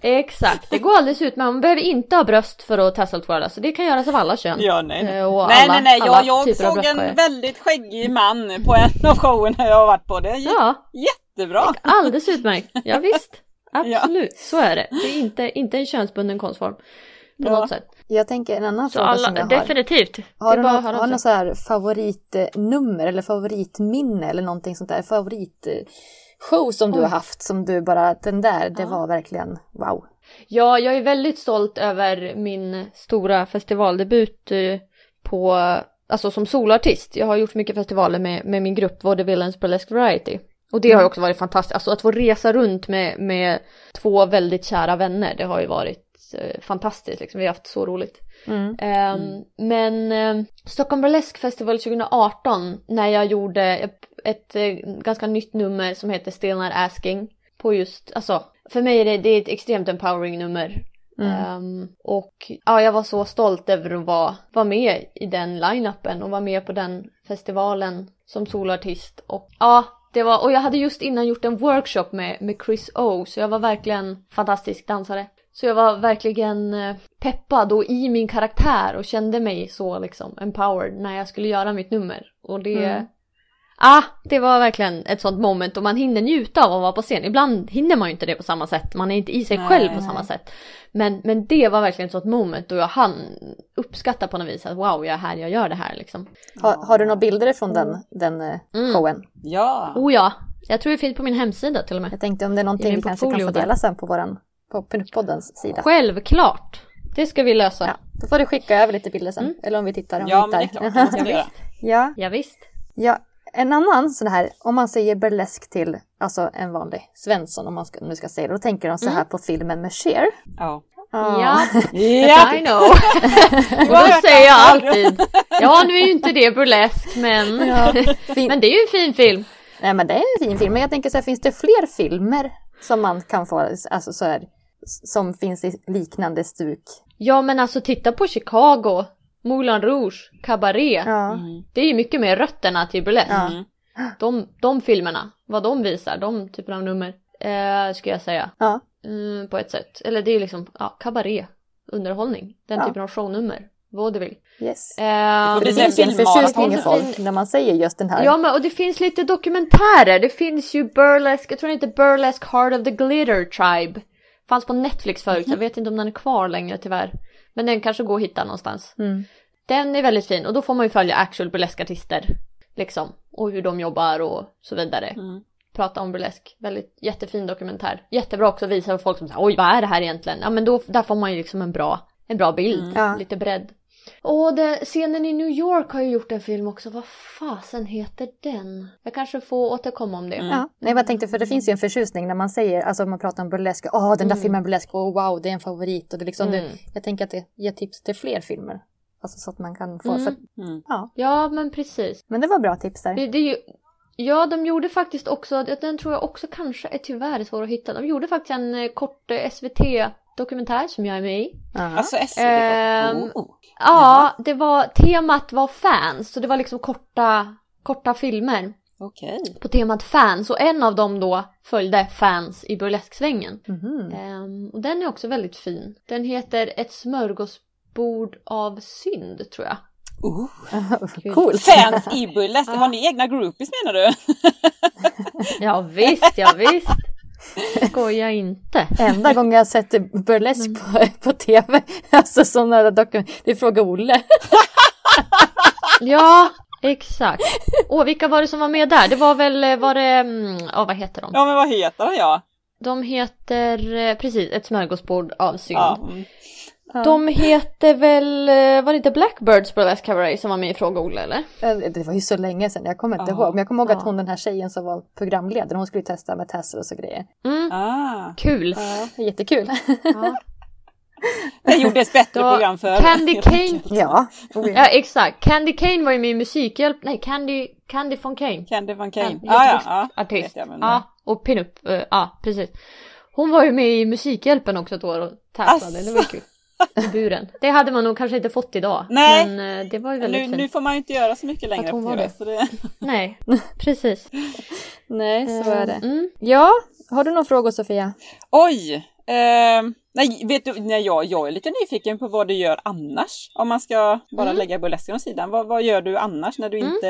Exakt. Det går alldeles ut, men man behöver inte ha bröst för att testa twirla. Alltså det kan göras av alla kön. Ja, nej, nej. Eh, alla- nej, nej. Jag, jag såg en väldigt skäggig man på en av showerna jag har varit på. Det gick Ja, jättebra. alldeles utmärkt. Ja, visst. Absolut, så är det. Det är inte, inte en könsbunden konstform. På Ja. något sätt. Jag tänker en annan Så fråga alla, som jag har. definitivt. Har du något, du något så här favoritnummer eller favoritminne eller någonting sånt där? Favoritshow som du Oj. har haft som du bara, den där, det var verkligen wow. Ja, jag är väldigt stolt över min stora festivaldebut eh, på, alltså som solartist. Jag har gjort mycket festivaler med, med min grupp Vaudevillens Burlesque Variety. Och det har ju också varit fantastiskt, alltså att få resa runt med, med två väldigt kära vänner, det har ju varit eh, fantastiskt liksom. Vi har haft så roligt. Mm. Ehm, Men eh, Stockholm Burlesque Festival 2018 när jag gjorde ett, ett eh, ganska nytt nummer som heter Still Not Asking på just, alltså för mig är det, det är ett extremt empowering nummer. Ehm, och ja, jag var så stolt över att vara, vara med i den line-upen och vara med på den festivalen som solartist. Och ja, det var, och jag hade just innan gjort en workshop med, med Chris O, så jag var verkligen fantastisk dansare. Så jag var verkligen eh, peppad och i min karaktär och kände mig så liksom empowered när jag skulle göra mitt nummer. Och det... Mm. Ah, det var verkligen ett sånt moment och man hinner njuta av att vara på scen. Ibland hinner man ju inte det på samma sätt. Man är inte i sig Nej, själv på nej. samma sätt. Men, men det var verkligen ett sånt moment och jag hann uppskatta på något vis att wow, jag är här, jag gör det här liksom. Har, har du några bilder från den, den eh, Mm. showen? Ja. Oh ja, jag tror det finns på min hemsida till och med. Jag tänkte om det är någonting vi kanske kan få dela sen på våran, på poddens sida. Självklart! Det ska vi lösa. Ja, då får du skicka över lite bilder sen. Mm. Eller om vi tittar om Ja, vi men det är hittar. klart. Det ja, Ja, visst. ja, en annan sån här, om man säger burlesk till alltså en vanlig Svensson, om man ska, nu ska säga det, då tänker de så här Mm. på filmen med Cher. Ja. Ja, Ja, I know. Då säger jag alltid, ja nu är ju inte det burlesk men, Ja, men det är ju en fin film. Nej men det är en fin film, men jag tänker så här, finns det fler filmer som man kan få, alltså så här, som finns i liknande stuk? Ja men alltså titta på Chicago, Moulin Rouge, Cabaret. Ja. Mm. Det är ju mycket mer rötterna till burlesk. Ja. Mm. De, de filmerna, vad de visar, de typen av nummer, eh, skulle jag säga. Ja. Mm, på ett sätt. Eller det är liksom, ja, kabaré, underhållning. Den Ja. typen av shownummer. Vaudeville. Yes. Eh, det finns ju en förtjusning i folk när man säger just den här. Ja men och det finns lite dokumentärer. Det finns ju Burlesque, jag tror den heter Burlesque Heart of the Glitter Tribe. Fanns på Netflix förut, jag vet inte om den är kvar längre tyvärr. Men den kanske går att hitta någonstans. Mm. Den är väldigt fin och då får man ju följa actual burleskartister. Liksom. Och hur de jobbar och så vidare. Mm. Prata om burlesk. Väldigt jättefin dokumentär. Jättebra också att visa för folk som säger oj vad är det här egentligen? Ja men då, där får man ju liksom en bra, en bra bild. Mm. Lite bredd. Och det, scenen i New York har ju gjort en film också. Vad fasen heter den? Jag kanske får återkomma om det. Mm. Ja, nej, jag tänkte för det finns ju en förtjusning när man säger, alltså om man pratar om burlesk, åh den där Mm. filmen burlesk, åh wow det är en favorit och det liksom, Mm. det, jag tänker att det ger tips till fler filmer. Alltså så att man kan få, Mm. för, Mm. ja, Ja men precis. men det var bra tips där. Det, det är ju, ja de gjorde faktiskt också, den tror jag också kanske är tyvärr svår att hitta. De gjorde faktiskt en eh, kort eh, SVT-dokumentär som jag är med i. Ja. Alltså SVT. Ehm, oh. Ja, det var, temat var fans, så det var liksom korta, korta filmer Okej. på temat fans och en av dem då följde fans i burlesksvängen. Mhm. Ehm, och den är också väldigt fin. Den heter Ett smörgåsbord av synd tror jag. Oh. Coolt. Fans i burlesk, har ni egna groupies menar du? Ja visst, ja visst. Skoja inte. Enda gången jag har sett burlesk på, på tv, alltså sådana dokument, det är Fråga Olle. Ja, exakt. Åh, vilka var det som var med där? Det var väl, eh, var det, mm, ja vad heter de? Ja men vad heter han ja? De heter, eh, precis, Ett smörgåsbord av synd. ja. Mm. De heter väl, eh, var det inte Blackbirds Burlesque Cabaret som var med i Fråga Olle eller? Eh, Det var ju så länge sedan, jag kommer inte Ja. ihåg. Men jag kommer ihåg att Ja. hon den här tjejen som var programledare, hon skulle testa med tassel och så grejer. Mm, Ah. kul. Ja, jättekul. Ja. Det gjordes bättre Då- program för. Candy Cane. ja. Oh, ja. Ja exakt, Candy Kane var ju med i Musikhjälp, nej Candy, Candy von Kane. Candy van Kane. En Ja, ja, ja. artist. jag, men- Ja, och pinup, eh, ja precis. Hon var ju med i Musikhjälpen också ett år och tävlade, det var kul. I buren. Det hade man nog kanske inte fått idag. Nej. Men eh, det var ju väldigt Nu, fint. nu får man ju inte göra så mycket längre Att hon på det. Så det... Nej, precis. Nej, så är det. Mm. Ja, har du någon fråga Sofia? Oj! ehm, nej, vet du, nej, jag, jag är lite nyfiken på vad du gör annars. Om man ska bara Mm. lägga burlesken åt sidan. Vad, vad gör du annars när du Mm. inte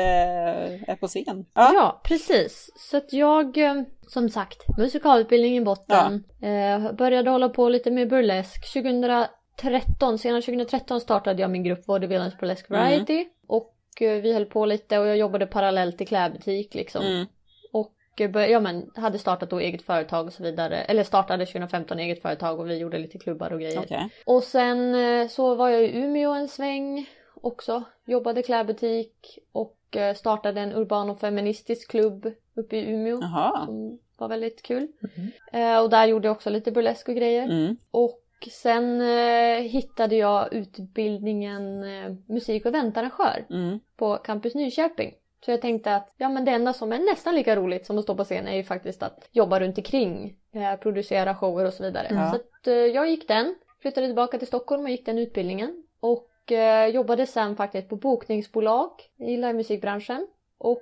är på scen? Ja. precis. Så att jag, eh, som sagt, musikalutbildning i botten. Eh, började hålla på lite med burlesk. 2013, senare 2013 startade jag min grupp Vaudevillens Burlesque Mm. Variety. Och eh, vi höll på lite och jag jobbade parallellt i klädbutik liksom. Mm. Och eh, ja, men, hade startat då eget företag och så vidare. Eller startade 2015 eget företag och vi gjorde lite klubbar och grejer. Okej. Och sen eh, så var jag i Umeå en sväng också. Jobbade klädbutik och startade en urban och feministisk klubb uppe i Umeå. Jaha. Som var väldigt kul. Eh, och där gjorde jag också lite burlesk och grejer. Mm. Och sen eh, hittade jag utbildningen eh, musik och eventarrangör Mm. på Campus Nyköping. Så jag tänkte att ja, men det enda som är nästan lika roligt som att stå på scen är ju faktiskt att jobba runt omkring, eh, producera shower och så vidare. Ja. Så att, eh, jag gick den, flyttade tillbaka till Stockholm och gick den utbildningen. Och eh, jobbade sen faktiskt på bokningsbolag i livemusikbranschen. Och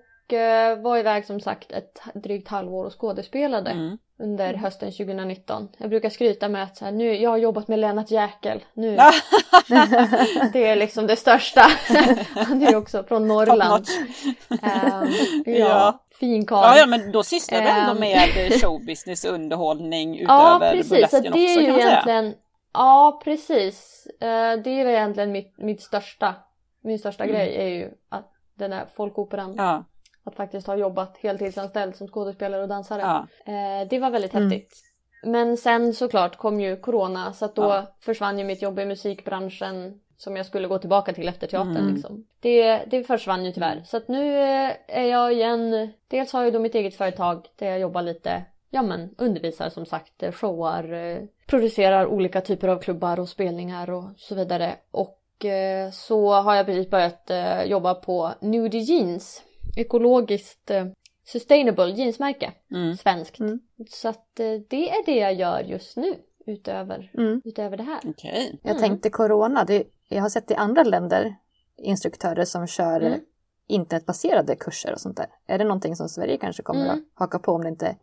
var iväg som sagt ett drygt halvår och skådespelade Mm. under hösten 2019. Jag brukar skryta med att så här, nu, jag har jobbat med Lennart Jäkel. Nu, det är liksom det största. Han är ju också från Norrland. Ehm, ja, Ja. fin karl. Ja, ja, men då sysslar du ändå Ehm. med showbusiness underhållning Ja, utöver precis. Så det är också ju man säga. egentligen... Ja, precis. Eh, det är väl egentligen mitt, mitt största... Min största Mm. grej är ju att den där folkoperan, Ja, att faktiskt ha jobbat heltidsanställd som skådespelare och dansare. ja. Eh, det var väldigt Mm. häftigt. Men sen såklart kom ju corona så att då Ja. försvann ju mitt jobb i musikbranschen som jag skulle gå tillbaka till efter teatern. Mm. Liksom. Det, det försvann ju tyvärr. Så att nu eh, är jag igen, dels har jag då mitt eget företag där jag jobbar lite ja men undervisar som sagt, eh, showar, eh, producerar olika typer av klubbar och spelningar och så vidare. Och så har jag precis börjat jobba på Nudie Jeans, ekologiskt eh, sustainable jeansmärke, Mm. svenskt. Mm. Så att eh, det är det jag gör just nu utöver, Mm. utöver det här. Okej. Jag Mm. tänkte corona, det, jag har sett i andra länder instruktörer som kör Mm. internetbaserade kurser och sånt där. Är det någonting som Sverige kanske kommer Mm. att haka på om det inte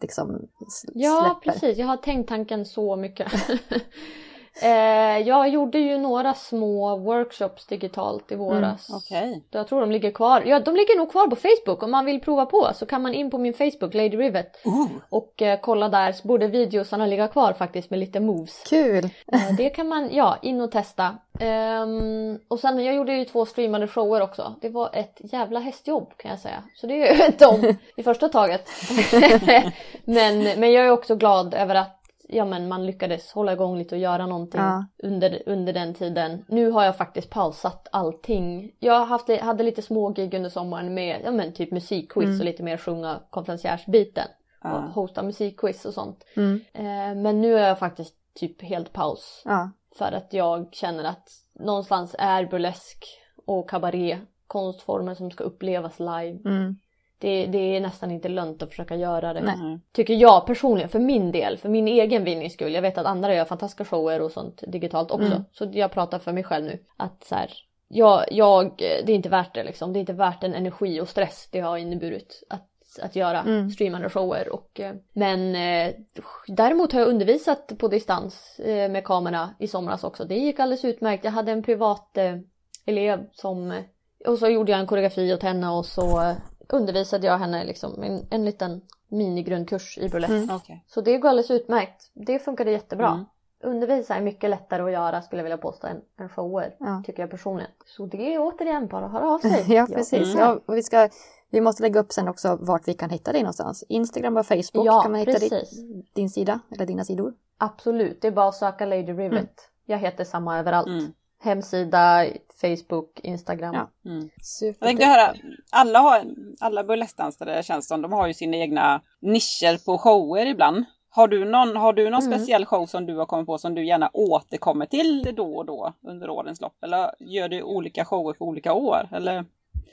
liksom s- Ja, släpper? precis. Jag har tänkt tanken så mycket. eh, jag gjorde ju några små workshops digitalt i våras. Okej. Jag tror de ligger kvar. Ja, de ligger nog kvar på Facebook. Om man vill prova på så kan man in på min Facebook, Lady Rivet, Oh, och eh, kolla där. Så borde videosarna ligga kvar faktiskt med lite moves. Kul! Eh, det kan man, ja, in och testa. Ehm, och sen, jag gjorde ju två streamade shower också. Det var ett jävla hästjobb kan jag säga. Så det är ju om i första taget. men, men jag är också glad över att ja, men man lyckades hålla igång lite och göra någonting Ja. under, under den tiden. Nu har jag faktiskt pausat allting. Jag har haft, hade lite små gig under sommaren med ja, men typ musikquiz Mm. och lite mer sjunga konferenciärsbiten. Och Ja. hosta musikquiz och sånt. Mm. Eh, men nu är jag faktiskt typ helt paus. Ja. För att jag känner att någonstans är burlesk och kabaré konstformer som ska upplevas live. Mm. Det, det är nästan inte lönt att försöka göra det. Nej. Mm. Tycker jag personligen, för min del, för min egen vinnings skull. Jag vet att andra gör fantastiska shower och sånt digitalt också. Mm. Så jag pratar för mig själv nu. Att så här, jag, jag, det är inte värt det liksom. Det är inte värt den energi och stress det har inneburit att, att göra Mm. streamande shower. Och, eh, men eh, däremot har jag undervisat på distans eh, med kamera i somras också. Det gick alldeles utmärkt. Jag hade en privat eh, elev som och så gjorde jag en koreografi åt henne och så undervisade jag henne liksom en, en liten minigrundkurs i burlesk. Mm. Okej. Så det går alldeles utmärkt. Det funkade jättebra. Mm. Undervisa är mycket lättare att göra skulle jag vilja påstå än, än shower. Ja. Tycker jag personligen. Så det är återigen bara att höra av sig. Ja, precis. finns Ja, och vi, ska, vi måste lägga upp sen också vart vi kan hitta dig någonstans. Instagram och Facebook Ja, kan man hitta din, precis. din sida, eller dina sidor. Absolut, det är bara att söka Lady Rivet. Jag heter samma överallt. Hemsida, Facebook, Instagram. Ja. Mm. Jag tänkte höra, alla, har, alla burleskdansare känns som, de har ju sina egna nischer på shower ibland. Har du någon, har du någon Mm. speciell show som du har kommit på som du gärna återkommer till då och då under årens lopp? Eller gör du olika shower för olika år? Eller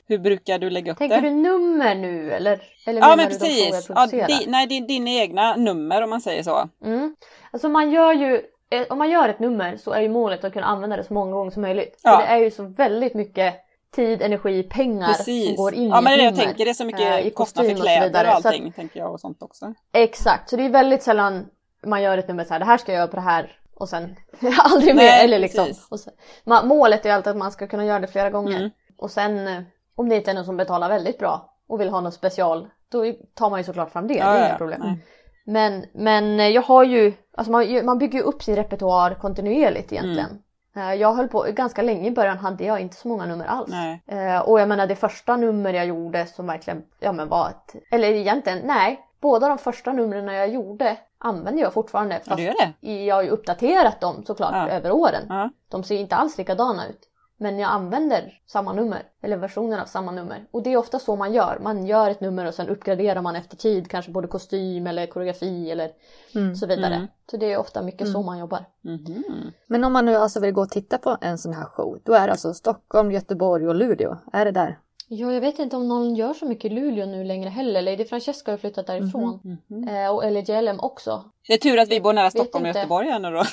hur brukar du lägga upp Tänker det? du nummer nu eller? Eller ja men precis! Ja, di, nej, din, dina egna nummer om man säger så. Mm. Alltså man gör ju, om man gör ett nummer så är ju målet att kunna använda det så många gånger som möjligt. Ja. För det är ju så väldigt mycket tid, energi, pengar Precis. som går in ja i men det är det ett jag nummer. tänker, det är så eh, mycket kostnad för och kläder vidare. och Så att- allting, tänker jag och sånt också. Exakt, så det är väldigt sällan man gör ett nummer så här, det här ska jag göra på det här och sen aldrig mer. Nej, eller liksom. Och sen, man, målet är alltid att man ska kunna göra det flera gånger. Mm. Och sen eh, om det inte är någon som betalar väldigt bra och vill ha något special, då tar man ju såklart fram det. det Ja, är ja, inga problem. nej. Men, men jag har ju, alltså man, man bygger ju upp sin repertoar kontinuerligt egentligen. Mm. Eh, Jag höll på ganska länge i början hade jag inte så många nummer alls. Nej. Eh, och jag menar det första nummer jag gjorde som verkligen ja, men var ett, eller egentligen nej, båda de första numren jag gjorde använder jag fortfarande. Ja, Fast gör det? i- jag har ju uppdaterat dem såklart Ja. över åren. Ja. De ser inte alls likadana ut. Men jag använder samma nummer, eller versioner av samma nummer. Och det är ofta så man gör. Man gör ett nummer och sen uppgraderar man efter tid, kanske både kostym eller koreografi eller Mm. så vidare. Mm. Så det är ofta mycket så Mm. man jobbar. Mhm. Men om man nu alltså vill gå och titta på en sån här show, då är det alltså Stockholm, Göteborg och Luleå. Är det där? Ja, jag vet inte om någon gör så mycket i Luleå nu längre heller. Lady Francesca har flyttat därifrån. Mhm. Eh, och LJLM också. Det är tur att vi bor nära Stockholm och. Göteborg här nu då.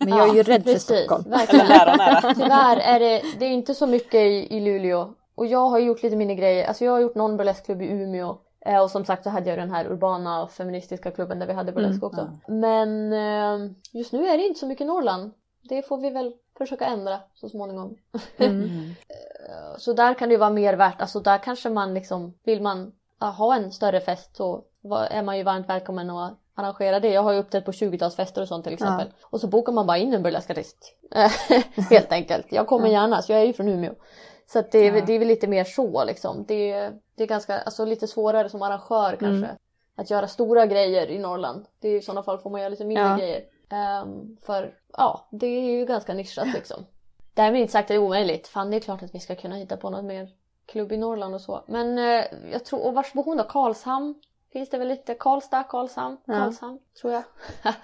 Men jag är ju rädd för precis, Stockholm. Verkligen. Eller nära, nära. Tyvärr är det, det är inte så mycket i, i Luleå. Och jag har gjort lite mindre grejer. Alltså jag har gjort någon burleskklubb i Umeå. Eh, och som sagt så hade jag den här urbana och feministiska klubben där vi hade burlesk Mm, också. Men eh, just nu är det inte så mycket Norrland. Det får vi väl försöka ändra så småningom. Mm. Mm. Så där kan det ju vara mer värt, alltså där kanske man liksom, vill man ja, ha en större fest så är man ju varmt välkommen att arrangera det. Jag har ju uppträtt på 20-talsfester och sånt till exempel. Och så bokar man bara in en burleskartist. Helt enkelt. Jag kommer Ja. gärna, så jag är ju från Umeå. Så det, är, Ja. det är väl lite mer så liksom. Det, är- det är ganska, alltså lite svårare som arrangör kanske. Mm. Att göra stora grejer i Norrland. Det är i sådana fall får man göra lite mindre Ja. grejer. Ehm, för ja, det är ju ganska nischat liksom. Därmed inte sagt att det är omöjligt. Fan det är klart att vi ska kunna hitta på något mer klubb i Norrland och så. Men eh, jag tror, och Varsbohon då? Karlshamn? finns det väl lite. Karlstad, Karlshamn, Ja. Karlshamn tror jag.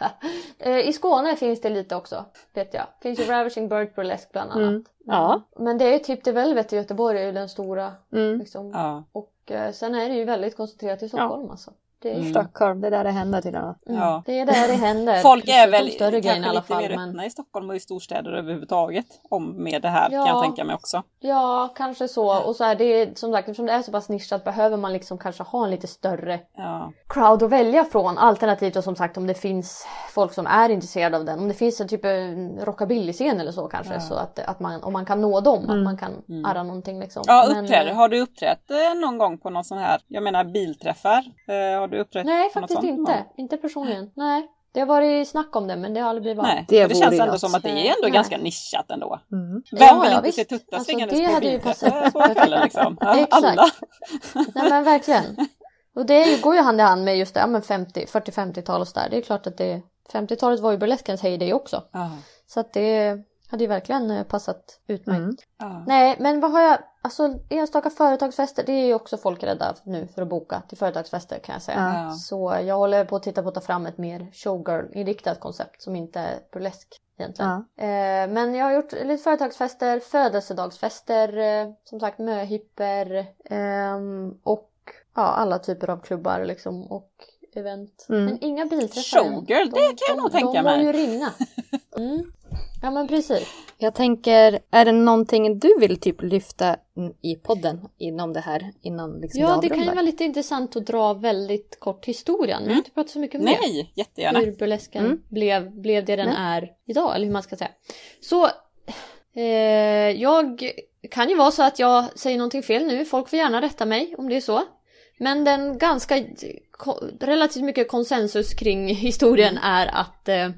Eh, I Skåne finns det lite också, vet jag. Finns ju Ravishing Bird Burlesque bland annat. Mm. Ja. Men det är ju typ The Velvet i Göteborg är ju den stora. Mm. Liksom. Ja. Och eh, sen är det ju väldigt koncentrerat i Stockholm alltså. Det är, Mm. Stockholm, det är där det händer till och med. mm, Ja. det är där det händer. Folk är väl större grejer i kanske alla lite fall. mer Men... öppna i Stockholm och i storstäder överhuvudtaget om med det här kan Ja. jag tänka mig också. Ja, kanske så. Och så är det är, som sagt, eftersom det är så pass nischat behöver man liksom kanske ha en lite större Ja. crowd att välja från. Alternativt och som sagt om det finns folk som är intresserade av den. Om det finns en typ en rockabilly-scen eller så kanske. Ja. Så att, att man, om man kan nå dem, att man kan Mm. arra någonting liksom. Ja, Men, uppträder. eh, Har du uppträtt eh, någon gång på någon sån här, jag menar bilträffar? Eh, har du uppträtt Nej, på något faktiskt sånt? inte. Ja. Inte personligen. Nej. Det har varit snack om det men det har aldrig blivit av. Nej, Det det känns ändå något. som att det är ändå Nej. ganska nischat ändå. Mm. Vem Ja, vill ja, inte visst. se tuttar Alltså, springandes det på hade ju passat kvällen liksom? Ja, Exakt. Alla. Nej men verkligen. Och det ju- går ju hand i hand med just det, ja men 50, 40-50-tal och sådär. Det är klart att det 50-talet var ju burleskens heyday också. Ja. Så att det hade ju verkligen eh, passat utmärkt. Mm. Ja. Nej men vad har jag, alltså enstaka företagsfester, det är ju också folk rädda nu för att boka till företagsfester kan jag säga. Ja. Så jag håller på att titta på att ta fram ett mer showgirl-inriktat koncept som inte är burlesk egentligen. Ja. Eh, men jag har gjort lite företagsfester, födelsedagsfester, eh, som sagt möhipper ehm, och ja, alla typer av klubbar liksom och event. Mm. Men inga bilträffar. Showgirl, det kan jag nog tänka De mig. var ju ringa. Mm. Ja men precis. Jag tänker, är det någonting du vill typ lyfta i podden inom det här innan liksom Ja, vi det kan ju vara lite intressant att dra väldigt kort historien. Men jag har inte pratat så mycket om det. Nej, jättegärna. Hur burlesken Mm. blev, blev det den Nej. är idag, eller hur man ska säga. Så, eh, jag kan ju vara så att jag säger någonting fel nu. Folk får gärna rätta mig om det är så. Men den ganska relativt mycket konsensus kring historien är att eh,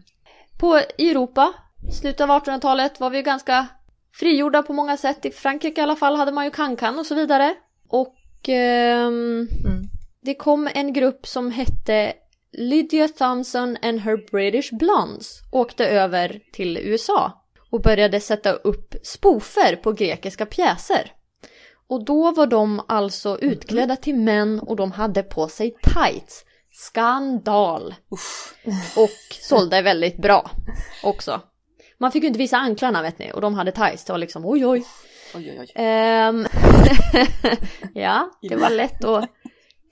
på i Europa, slutet av 1800-talet var vi ganska frigjorda på många sätt. I Frankrike i alla fall hade man ju kankan och så vidare. Och ehm, Mm. det kom en grupp som hette Lydia Thompson and her British Blondes åkte över till USA och började sätta upp spoofer på grekiska pjäser. Och då var de alltså utklädda till män och de hade på sig tights. Skandal! Och sålde väldigt bra också. Man fick ju inte visa anklarna vet ni och de hade tights. Det var liksom oj oj. Oj, oj, oj. Ehm, ja, det var lätt att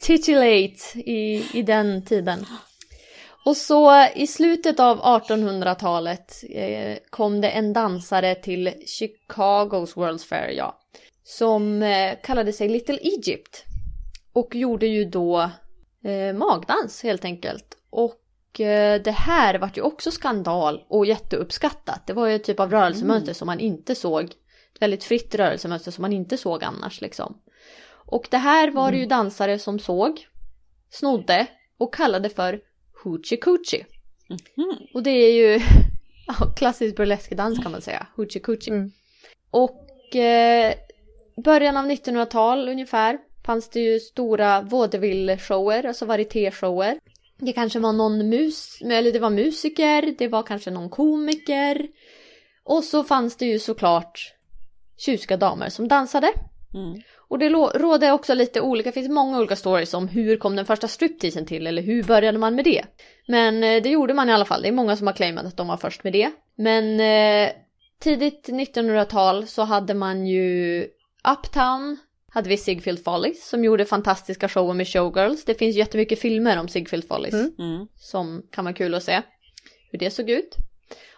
titulate i, i den tiden. Och så i slutet av 1800-talet eh, kom det en dansare till Chicagos World's Fair, ja. Som eh, kallade sig Little Egypt. Och gjorde ju då eh, magdans helt enkelt. Och det här vart ju också skandal och jätteuppskattat. Det var ju ett typ av rörelsemönster som man inte såg. Ett väldigt fritt rörelsemönster som man inte såg annars liksom. Och det här var det ju dansare som såg, snodde och kallade för hoochie coochie. Mhm. Och det är ju klassisk burleskdans kan man säga, hoochie coochie. Mm. Och eh, början av 1900-tal ungefär fanns det ju stora vaudeville-shower, alltså varieté-shower. Det kanske var någon mus, eller det var musiker, det var kanske någon komiker. Och så fanns det ju såklart tjusiga damer som dansade. Mm. Och det råder också lite olika, det finns många olika stories om hur kom den första stripteasen till eller hur började man med det. Men eh, det gjorde man i alla fall, det är många som har claimat att de var först med det. Men eh, tidigt 1900-tal så hade man ju Uptown, hade vi Sigfield Follies som gjorde fantastiska shower med showgirls. Det finns jättemycket filmer om Sigfield Follies Mm. Mm. som kan vara kul att se hur det såg ut.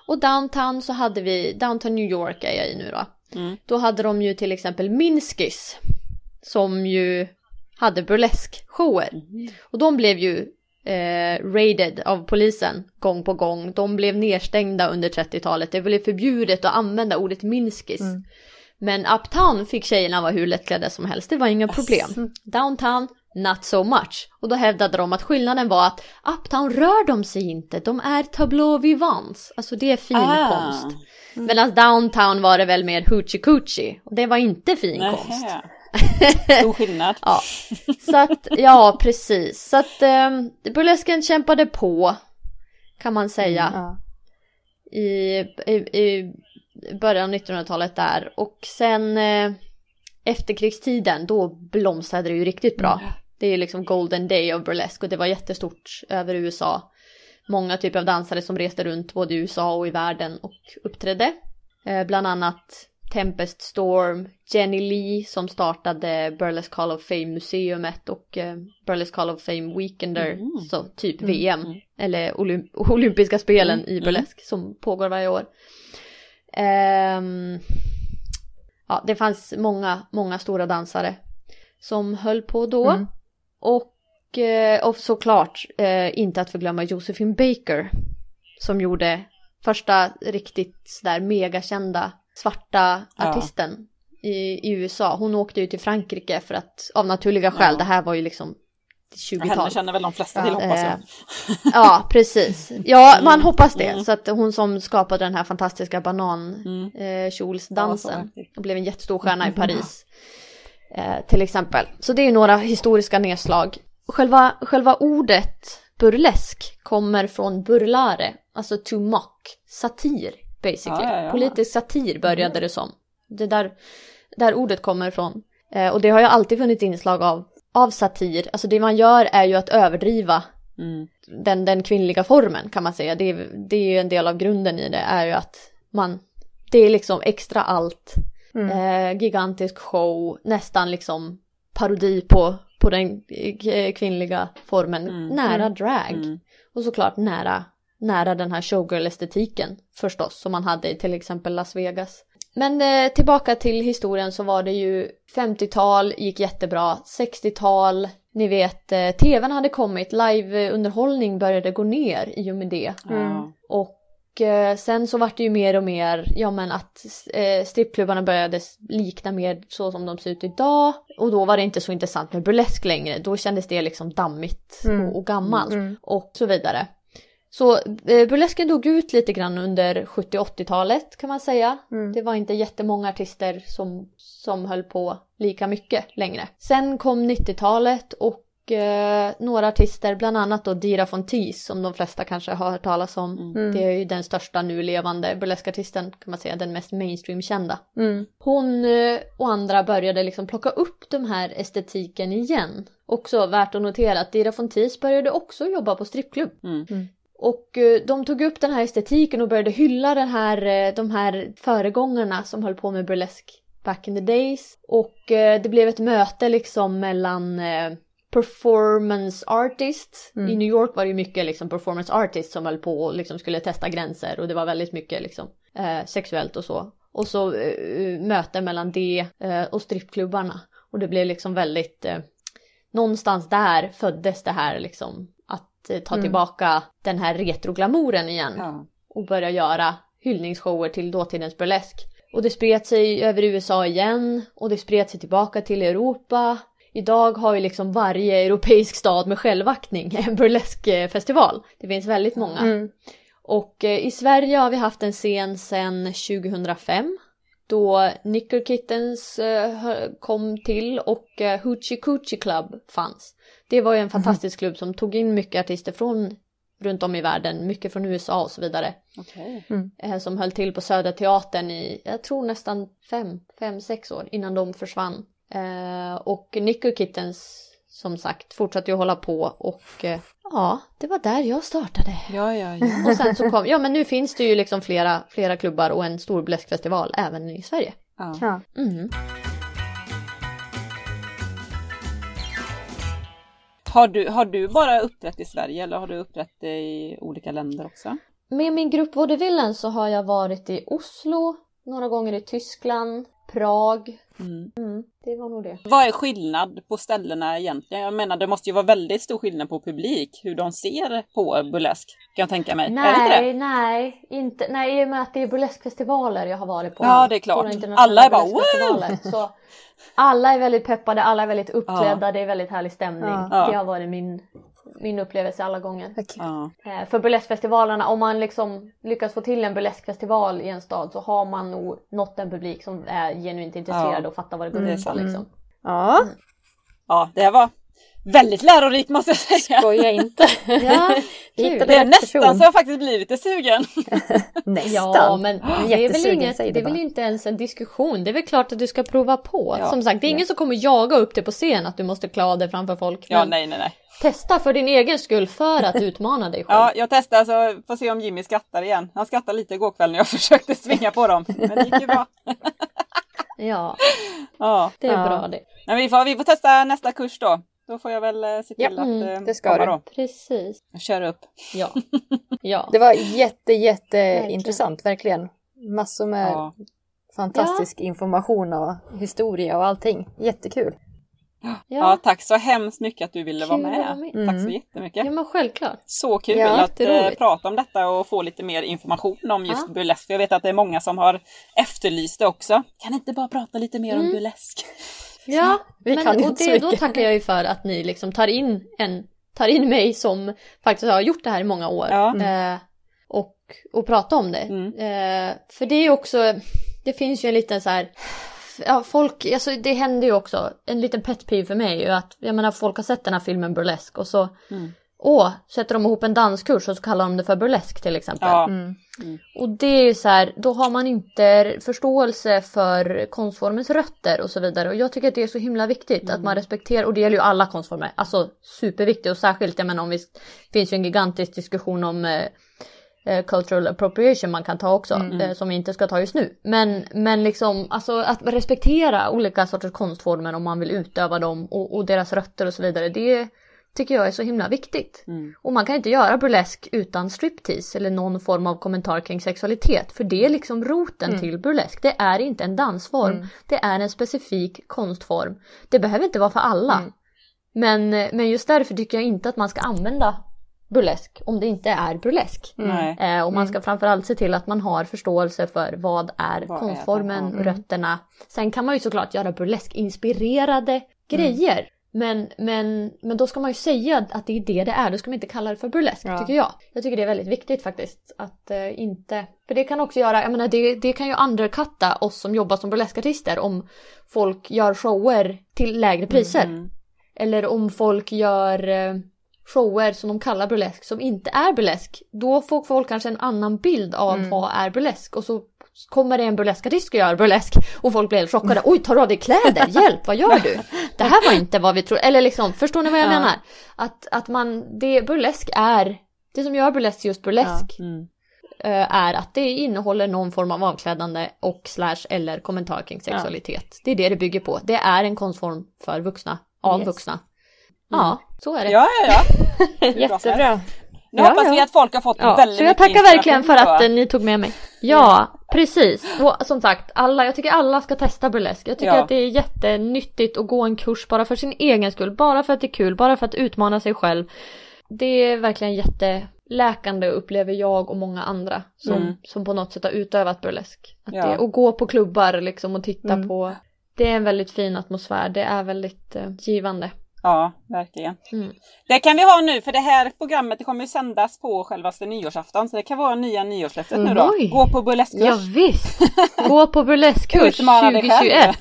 Och downtown så hade vi, downtown New York är jag i nu då. Mm. Då hade de ju till exempel Minskis som ju hade burleskshower. Och de blev ju eh, raided av polisen gång på gång. De blev nedstängda under 30-talet. Det blev förbjudet att använda ordet Minskis. Mm. Men uptown fick tjejerna vara hur lättklädda som helst. Det var inga problem. Downtown, not so much. Och då hävdade de att skillnaden var att uptown rör de sig inte. De är tableau vivants. Alltså det är fin Ah. konst. Medan downtown var det väl mer hoochie coochie. Och det var inte fin konst. Nähä. Stor skillnad. Ja, så att, ja precis. Så att um, burlesken kämpade på, kan man säga, Ja. i, i, i början av 1900-talet där. Och sen eh, efterkrigstiden, då blomstrade det ju riktigt bra. Det är liksom golden day of burlesque och det var jättestort över USA. Många typer av dansare som reste runt både i USA och i världen och uppträdde. Eh, bland annat Tempest Storm, Jenny Lee som startade Burlesque Hall of Fame museumet och eh, Burlesque Hall of Fame Weekender, Mm. så typ Mm, VM mm. eller olymp- olympiska spelen Mm, i mm. burlesk som pågår varje år. Ehm, ja, det fanns många, många stora dansare som höll på då. Mm. Och, eh, och såklart eh, inte att förglömma Josephine Baker som gjorde första riktigt sådär megakända svarta Ja. artisten i, i USA. Hon åkte ju till Frankrike för att av naturliga skäl, Ja. det här var ju liksom Henne 20-tal. känner väl de flesta Ja. till hoppas jag. Eh, Ja, precis. Ja, man Mm. hoppas det. Mm. Så att hon som skapade den här fantastiska Mm. banankjolsdansen Ja, vackert. och blev en jättestor stjärna i Paris. Eh, till exempel. Så det är några historiska nedslag. Själva, själva ordet burlesk kommer från burlare, alltså to mock, satir basically. Ja, ja, ja. Politisk satir började det som. Det där, där ordet kommer ifrån. Eh, och det har ju alltid funnits inslag av, av satir. Alltså det man gör är ju att överdriva Mm. den, den kvinnliga formen kan man säga. Det är, det är ju en del av grunden i det är ju att man, det är liksom extra allt. Mm. Eh, gigantisk show, nästan liksom parodi på, på den kvinnliga formen. Mm. Nära Mm. drag. Mm. Och såklart nära, nära den här showgirl-estetiken förstås som man hade i till exempel Las Vegas. Men eh, tillbaka till historien så var det ju 50-tal gick jättebra, 60-tal, ni vet eh, tvn hade kommit, liveunderhållning började gå ner i och med det. Ja. Och eh, sen så vart det ju mer och mer, ja men att eh, strippklubbarna började likna mer så som de ser ut idag. Och då var det inte så intressant med burlesk längre, då kändes det liksom dammigt Mm. och, och gammalt Mm. och så vidare. Så eh, burlesken dog ut lite grann under 70-80-talet kan man säga. Mm. Det var inte jättemånga artister som, som höll på lika mycket längre. Sen kom 90-talet och eh, några artister, bland annat då Dira Fontis som de flesta kanske har hört talas om. Mm. Det är ju den största nu levande burleskartisten kan man säga, den mest mainstream-kända. Mm. Hon eh, och andra började liksom plocka upp den här estetiken igen. Också värt att notera att Dira Fontis började också jobba på strippklubb. Mm. Och eh, de tog upp den här estetiken och började hylla den här, eh, de här föregångarna som höll på med burlesk back in the days. Och eh, det blev ett möte liksom mellan performance artists. Mm. I New York var det ju mycket liksom performance artists som höll på och liksom skulle testa gränser och det var väldigt mycket liksom eh, sexuellt och så. Och så eh, möte mellan det eh, och strippklubbarna. Och det blev liksom väldigt, någonstans där föddes det här liksom ta Mm. tillbaka den här retroglamouren igen Ja. och börja göra hyllningsshower till dåtidens burlesk. Och det spred sig över USA igen och det spred sig tillbaka till Europa. Idag har ju liksom varje europeisk stad med självaktning en burleskfestival. Det finns väldigt många. Mm. Och eh, i Sverige har vi haft en scen sedan 2005 då Nickel Kittens eh, kom till och eh, Hoochie Coochie Club fanns. Det var ju en fantastisk klubb som tog in mycket artister från runt om i världen, mycket från USA och så vidare. Okej. Eh, som höll till på Södra Teatern i, jag tror nästan fem, fem, sex år innan de försvann. Eh, och Nickel Kittens som sagt fortsatte ju hålla på och eh, ja, det var där jag startade. Ja, ja, ja. Och sen så kom, ja men nu finns det ju liksom flera, flera klubbar och en stor bläskfestival även i Sverige. ja. Ja. Mm. Har, du, har du bara uppträtt i Sverige eller har du uppträtt i olika länder också? Med min grupp Vaudevillen så har jag varit i Oslo, några gånger i Tyskland, Prag. Mm. Mm, det var nog det. Vad är skillnad på ställena egentligen? Jag menar det måste ju vara väldigt stor skillnad på publik, hur de ser på burlesk, kan jag tänka mig. är det inte det? Nej, nej, inte, nej, i och med att det är burleskfestivaler jag har varit på. Ja, det är klart. Alla är bara, burleskfestivaler. Så alla är väldigt peppade, alla är väldigt uppklädda, det är väldigt härlig stämning. Ja. Det har varit min, min upplevelse alla gånger. Okej. Ja. Eh, För burleskfestivalerna, om man liksom lyckas få till en burleskfestival i en stad så har man nog nått en publik som är genuint intresserad Ja. och fattar vad det går är ut på liksom. Ja. ja, det var väldigt lärorikt måste jag säga. Skoja inte. Ja, kul. Det är nästan person. så jag faktiskt blir lite sugen. Nästan. Ja, men det är väl, inget, säg det är väl inte ens en diskussion. Det är väl klart att du ska prova på. Ja. Som sagt, det är ingen som kommer jaga upp dig på scen att du måste av dig framför folk. Ja, nej, nej, nej. testa för din egen skull för att utmana dig själv. Ja, jag testar så får se om Jimmy skrattar igen. Han skrattade lite igår kväll när jag försökte svinga på dem. Men det gick ju bra. Ja, Ja, det är Ja. bra det. men vi får, vi får testa nästa kurs då. Då får jag väl eh, se till Ja, att mm, eh, det ska komma du. då. Precis. Jag kör upp. Ja. Ja. Det var jätte, jätte intressant, verkligen. Massor med Ja. fantastisk information och historia och allting. Jättekul. Ja. Ja. tack så hemskt mycket att du ville vara Kul att med. vara med. Tack så Mm. jättemycket. ja, men självklart. Så kul Ja, att eh, prata om detta och få lite mer information om just Ja. burlesk. Jag vet att det är många som har efterlyst det också. Kan inte bara prata lite mer om Mm. burlesk? Ja, Vi men, och det, då tackar jag ju för att ni liksom tar in en tar in mig som faktiskt har gjort det här i många år. Ja. Eh, och, och prata om det. Mm. Eh, för det är ju också, det finns ju en liten så här Ja, folk, alltså det händer ju också, en liten pet peeve för mig är ju att, jag menar folk har sett den här filmen Burlesque och så, Mm. Åh, sätter de ihop en danskurs och så kallar de det för Burlesque till exempel. Ja. Mm. Och det är ju så här, då har man inte förståelse för konstformens rötter och så vidare. Och jag tycker att det är så himla viktigt att man respekterar, och det gäller ju alla konstformer, alltså superviktigt och särskilt, jag menar om vi, det finns ju en gigantisk diskussion om eh, eh, cultural appropriation man kan ta också, eh, som vi inte ska ta just nu. Men, men liksom, alltså att respektera olika sorters konstformer om man vill utöva dem och, och deras rötter och så vidare, det tycker jag är så himla viktigt. Mm. Och man kan inte göra burlesk utan striptease eller någon form av kommentar kring sexualitet. För det är liksom roten till burlesk. Det är inte en dansform. Det är en specifik konstform. Det behöver inte vara för alla. Men, men just därför tycker jag inte att man ska använda burlesk om det inte är burlesk. Nej. Eh, och man ska framförallt se till att man har förståelse för vad är Vad är konstformen? Ja. rötterna. Sen kan man ju såklart göra burlesk-inspirerade grejer. Men, men, men då ska man ju säga att det är det det är, då ska man inte kalla det för burlesk Ja. tycker jag. Jag tycker det är väldigt viktigt faktiskt att eh, inte... För det kan också göra, jag menar det, det kan ju underkatta oss som jobbar som burleskartister om folk gör shower till lägre priser. Mm. Eller om folk gör eh, shower som de kallar burlesk som inte är burlesk. Då får folk kanske en annan bild av vad är burlesk och så kommer det en burleskartist och gör burlesk och folk blir helt chockade. Oj, tar du av dig kläder? Hjälp, vad gör du? Det här var inte vad vi trodde. Eller liksom, förstår ni vad jag Ja. menar? Att, att man, det burlesk är, det som gör burlesk just burlesk Mm. eh, är att det innehåller någon form av avklädande och slash eller kommentar kring sexualitet. Det är det det bygger på. Det är en konstform för vuxna, av Yes. vuxna. Ja, så är det. Ja, ja, ja. Jättebra. Nu Ja, hoppas ja. vi att folk har fått Ja, väldigt så jag mycket tackar verkligen för att eh, ni tog med mig. Ja, precis. Och som sagt, alla, jag tycker alla ska testa burlesk. Jag tycker Ja. att det är jättenyttigt att gå en kurs bara för sin egen skull. Bara för att det är kul, bara för att utmana sig själv. Det är verkligen jätteläkande upplever jag och många andra som, Mm. som på något sätt har utövat burlesk. Att Ja. det, och gå på klubbar liksom och titta Mm. på. Det är en väldigt fin atmosfär, det är väldigt eh, givande. Ja, verkligen. Mm. Det kan vi ha nu, för det här programmet det kommer ju sändas på självaste nyårsafton. Så det kan vara nya nyårslöftet nu då. Oj. Gå på burleskkurs. Ja, visst! Gå på burleskkurs Utmana dig själv. 2021!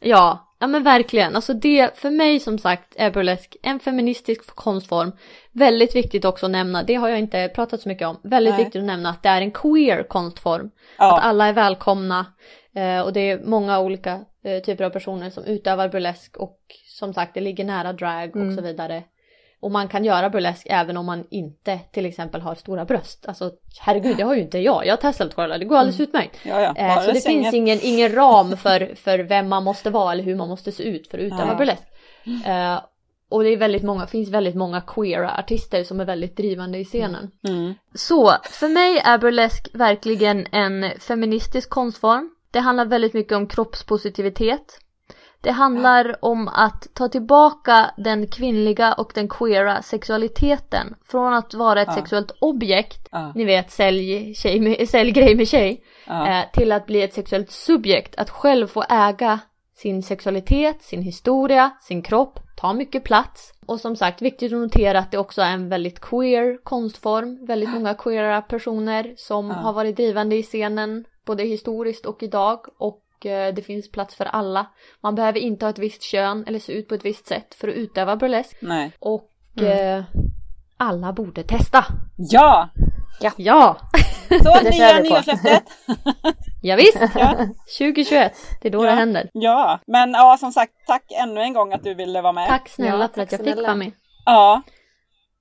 Ja, ja men verkligen. Alltså det, för mig som sagt är burlesk en feministisk konstform. Väldigt viktigt också att nämna, det har jag inte pratat så mycket om, väldigt Nej. viktigt att nämna att det är en queer konstform. Att Ja, alla är välkomna eh, och det är många olika eh, typer av personer som utövar burlesk och som sagt det ligger nära drag och Mm. så vidare. Och man kan göra burlesk även om man inte till exempel har stora bröst. Alltså herregud det har ju inte jag, jag har testat kolla, det går alldeles utmärkt. ja, ja. Eh, så det sängen. finns ingen, ingen ram för, för vem man måste vara eller hur man måste se ut för att utöva Ja. burlesk. Eh, och det är väldigt många, finns väldigt många queera artister som är väldigt drivande i scenen. Mm. Så, för mig är burlesk verkligen en feministisk konstform. Det handlar väldigt mycket om kroppspositivitet. Det handlar om att ta tillbaka den kvinnliga och den queera sexualiteten. Från att vara ett sexuellt objekt, ni vet sälj, tjej med, sälj grej med tjej, eh, till att bli ett sexuellt subjekt. Att själv få äga sin sexualitet, sin historia, sin kropp, ta mycket plats. Och som sagt, viktigt att notera att det också är en väldigt queer konstform. Väldigt många queera personer som Ja. har varit drivande i scenen både historiskt och idag. Och det finns plats för alla. Man behöver inte ha ett visst kön eller se ut på ett visst sätt för att utöva burlesk. Nej. Och Mm. eh, alla borde testa. Ja! Ja! Så, Det nya nyårslöftet. Ja, visst. Ja. 2021, det är då Ja. det händer. Ja, men ja som sagt tack ännu en gång att du ville vara med. Tack snälla Ja, för att jag fick snälla. vara med. Ja.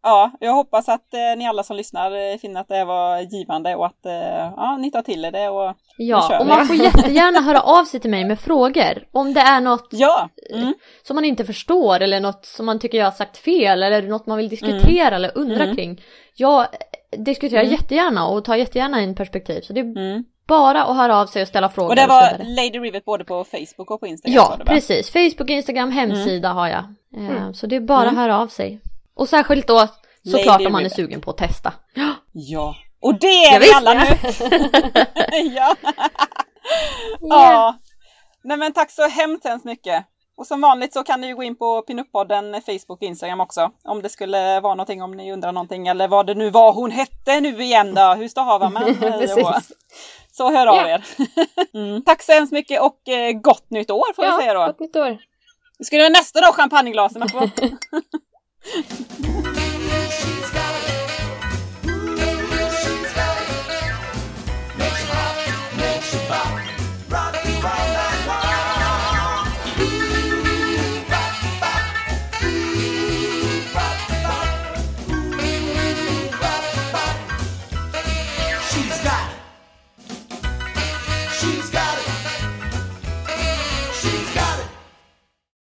Ja, jag hoppas att eh, ni alla som lyssnar eh, finner att det här var givande och att eh, ja, ni tar till er det och Ja, och man får jättegärna höra av sig till mig med frågor. Om det är något ja. Mm. som man inte förstår eller något som man tycker jag har sagt fel eller något man vill diskutera eller undra Mm. kring. Jag diskuterar Mm. jättegärna och tar jättegärna in perspektiv. Så det är Mm. bara att höra av sig och ställa frågor. Och det var vidare. Lady Rivet både på Facebook och på Instagram Ja, precis. Facebook, Instagram, hemsida har jag. Mm. Så det är bara att Mm. höra av sig. Och särskilt då såklart Lady om man är sugen på att testa. Ja. Och det är Ja, vi visst. alla nu! ja. ja. Nej men tack så hemskt, hemskt mycket. Och som vanligt så kan ni ju gå in på Pinup-podden Facebook och Instagram också. Om det skulle vara någonting, om ni undrar någonting eller vad det nu var hon hette nu igen då. Hur stavar man? Så hör av Ja. er. mm. Tack så hemskt mycket och eh, gott nytt år får vi säga Ja, då. gott nytt år. Vi ska göra nästa då, champagneglasen.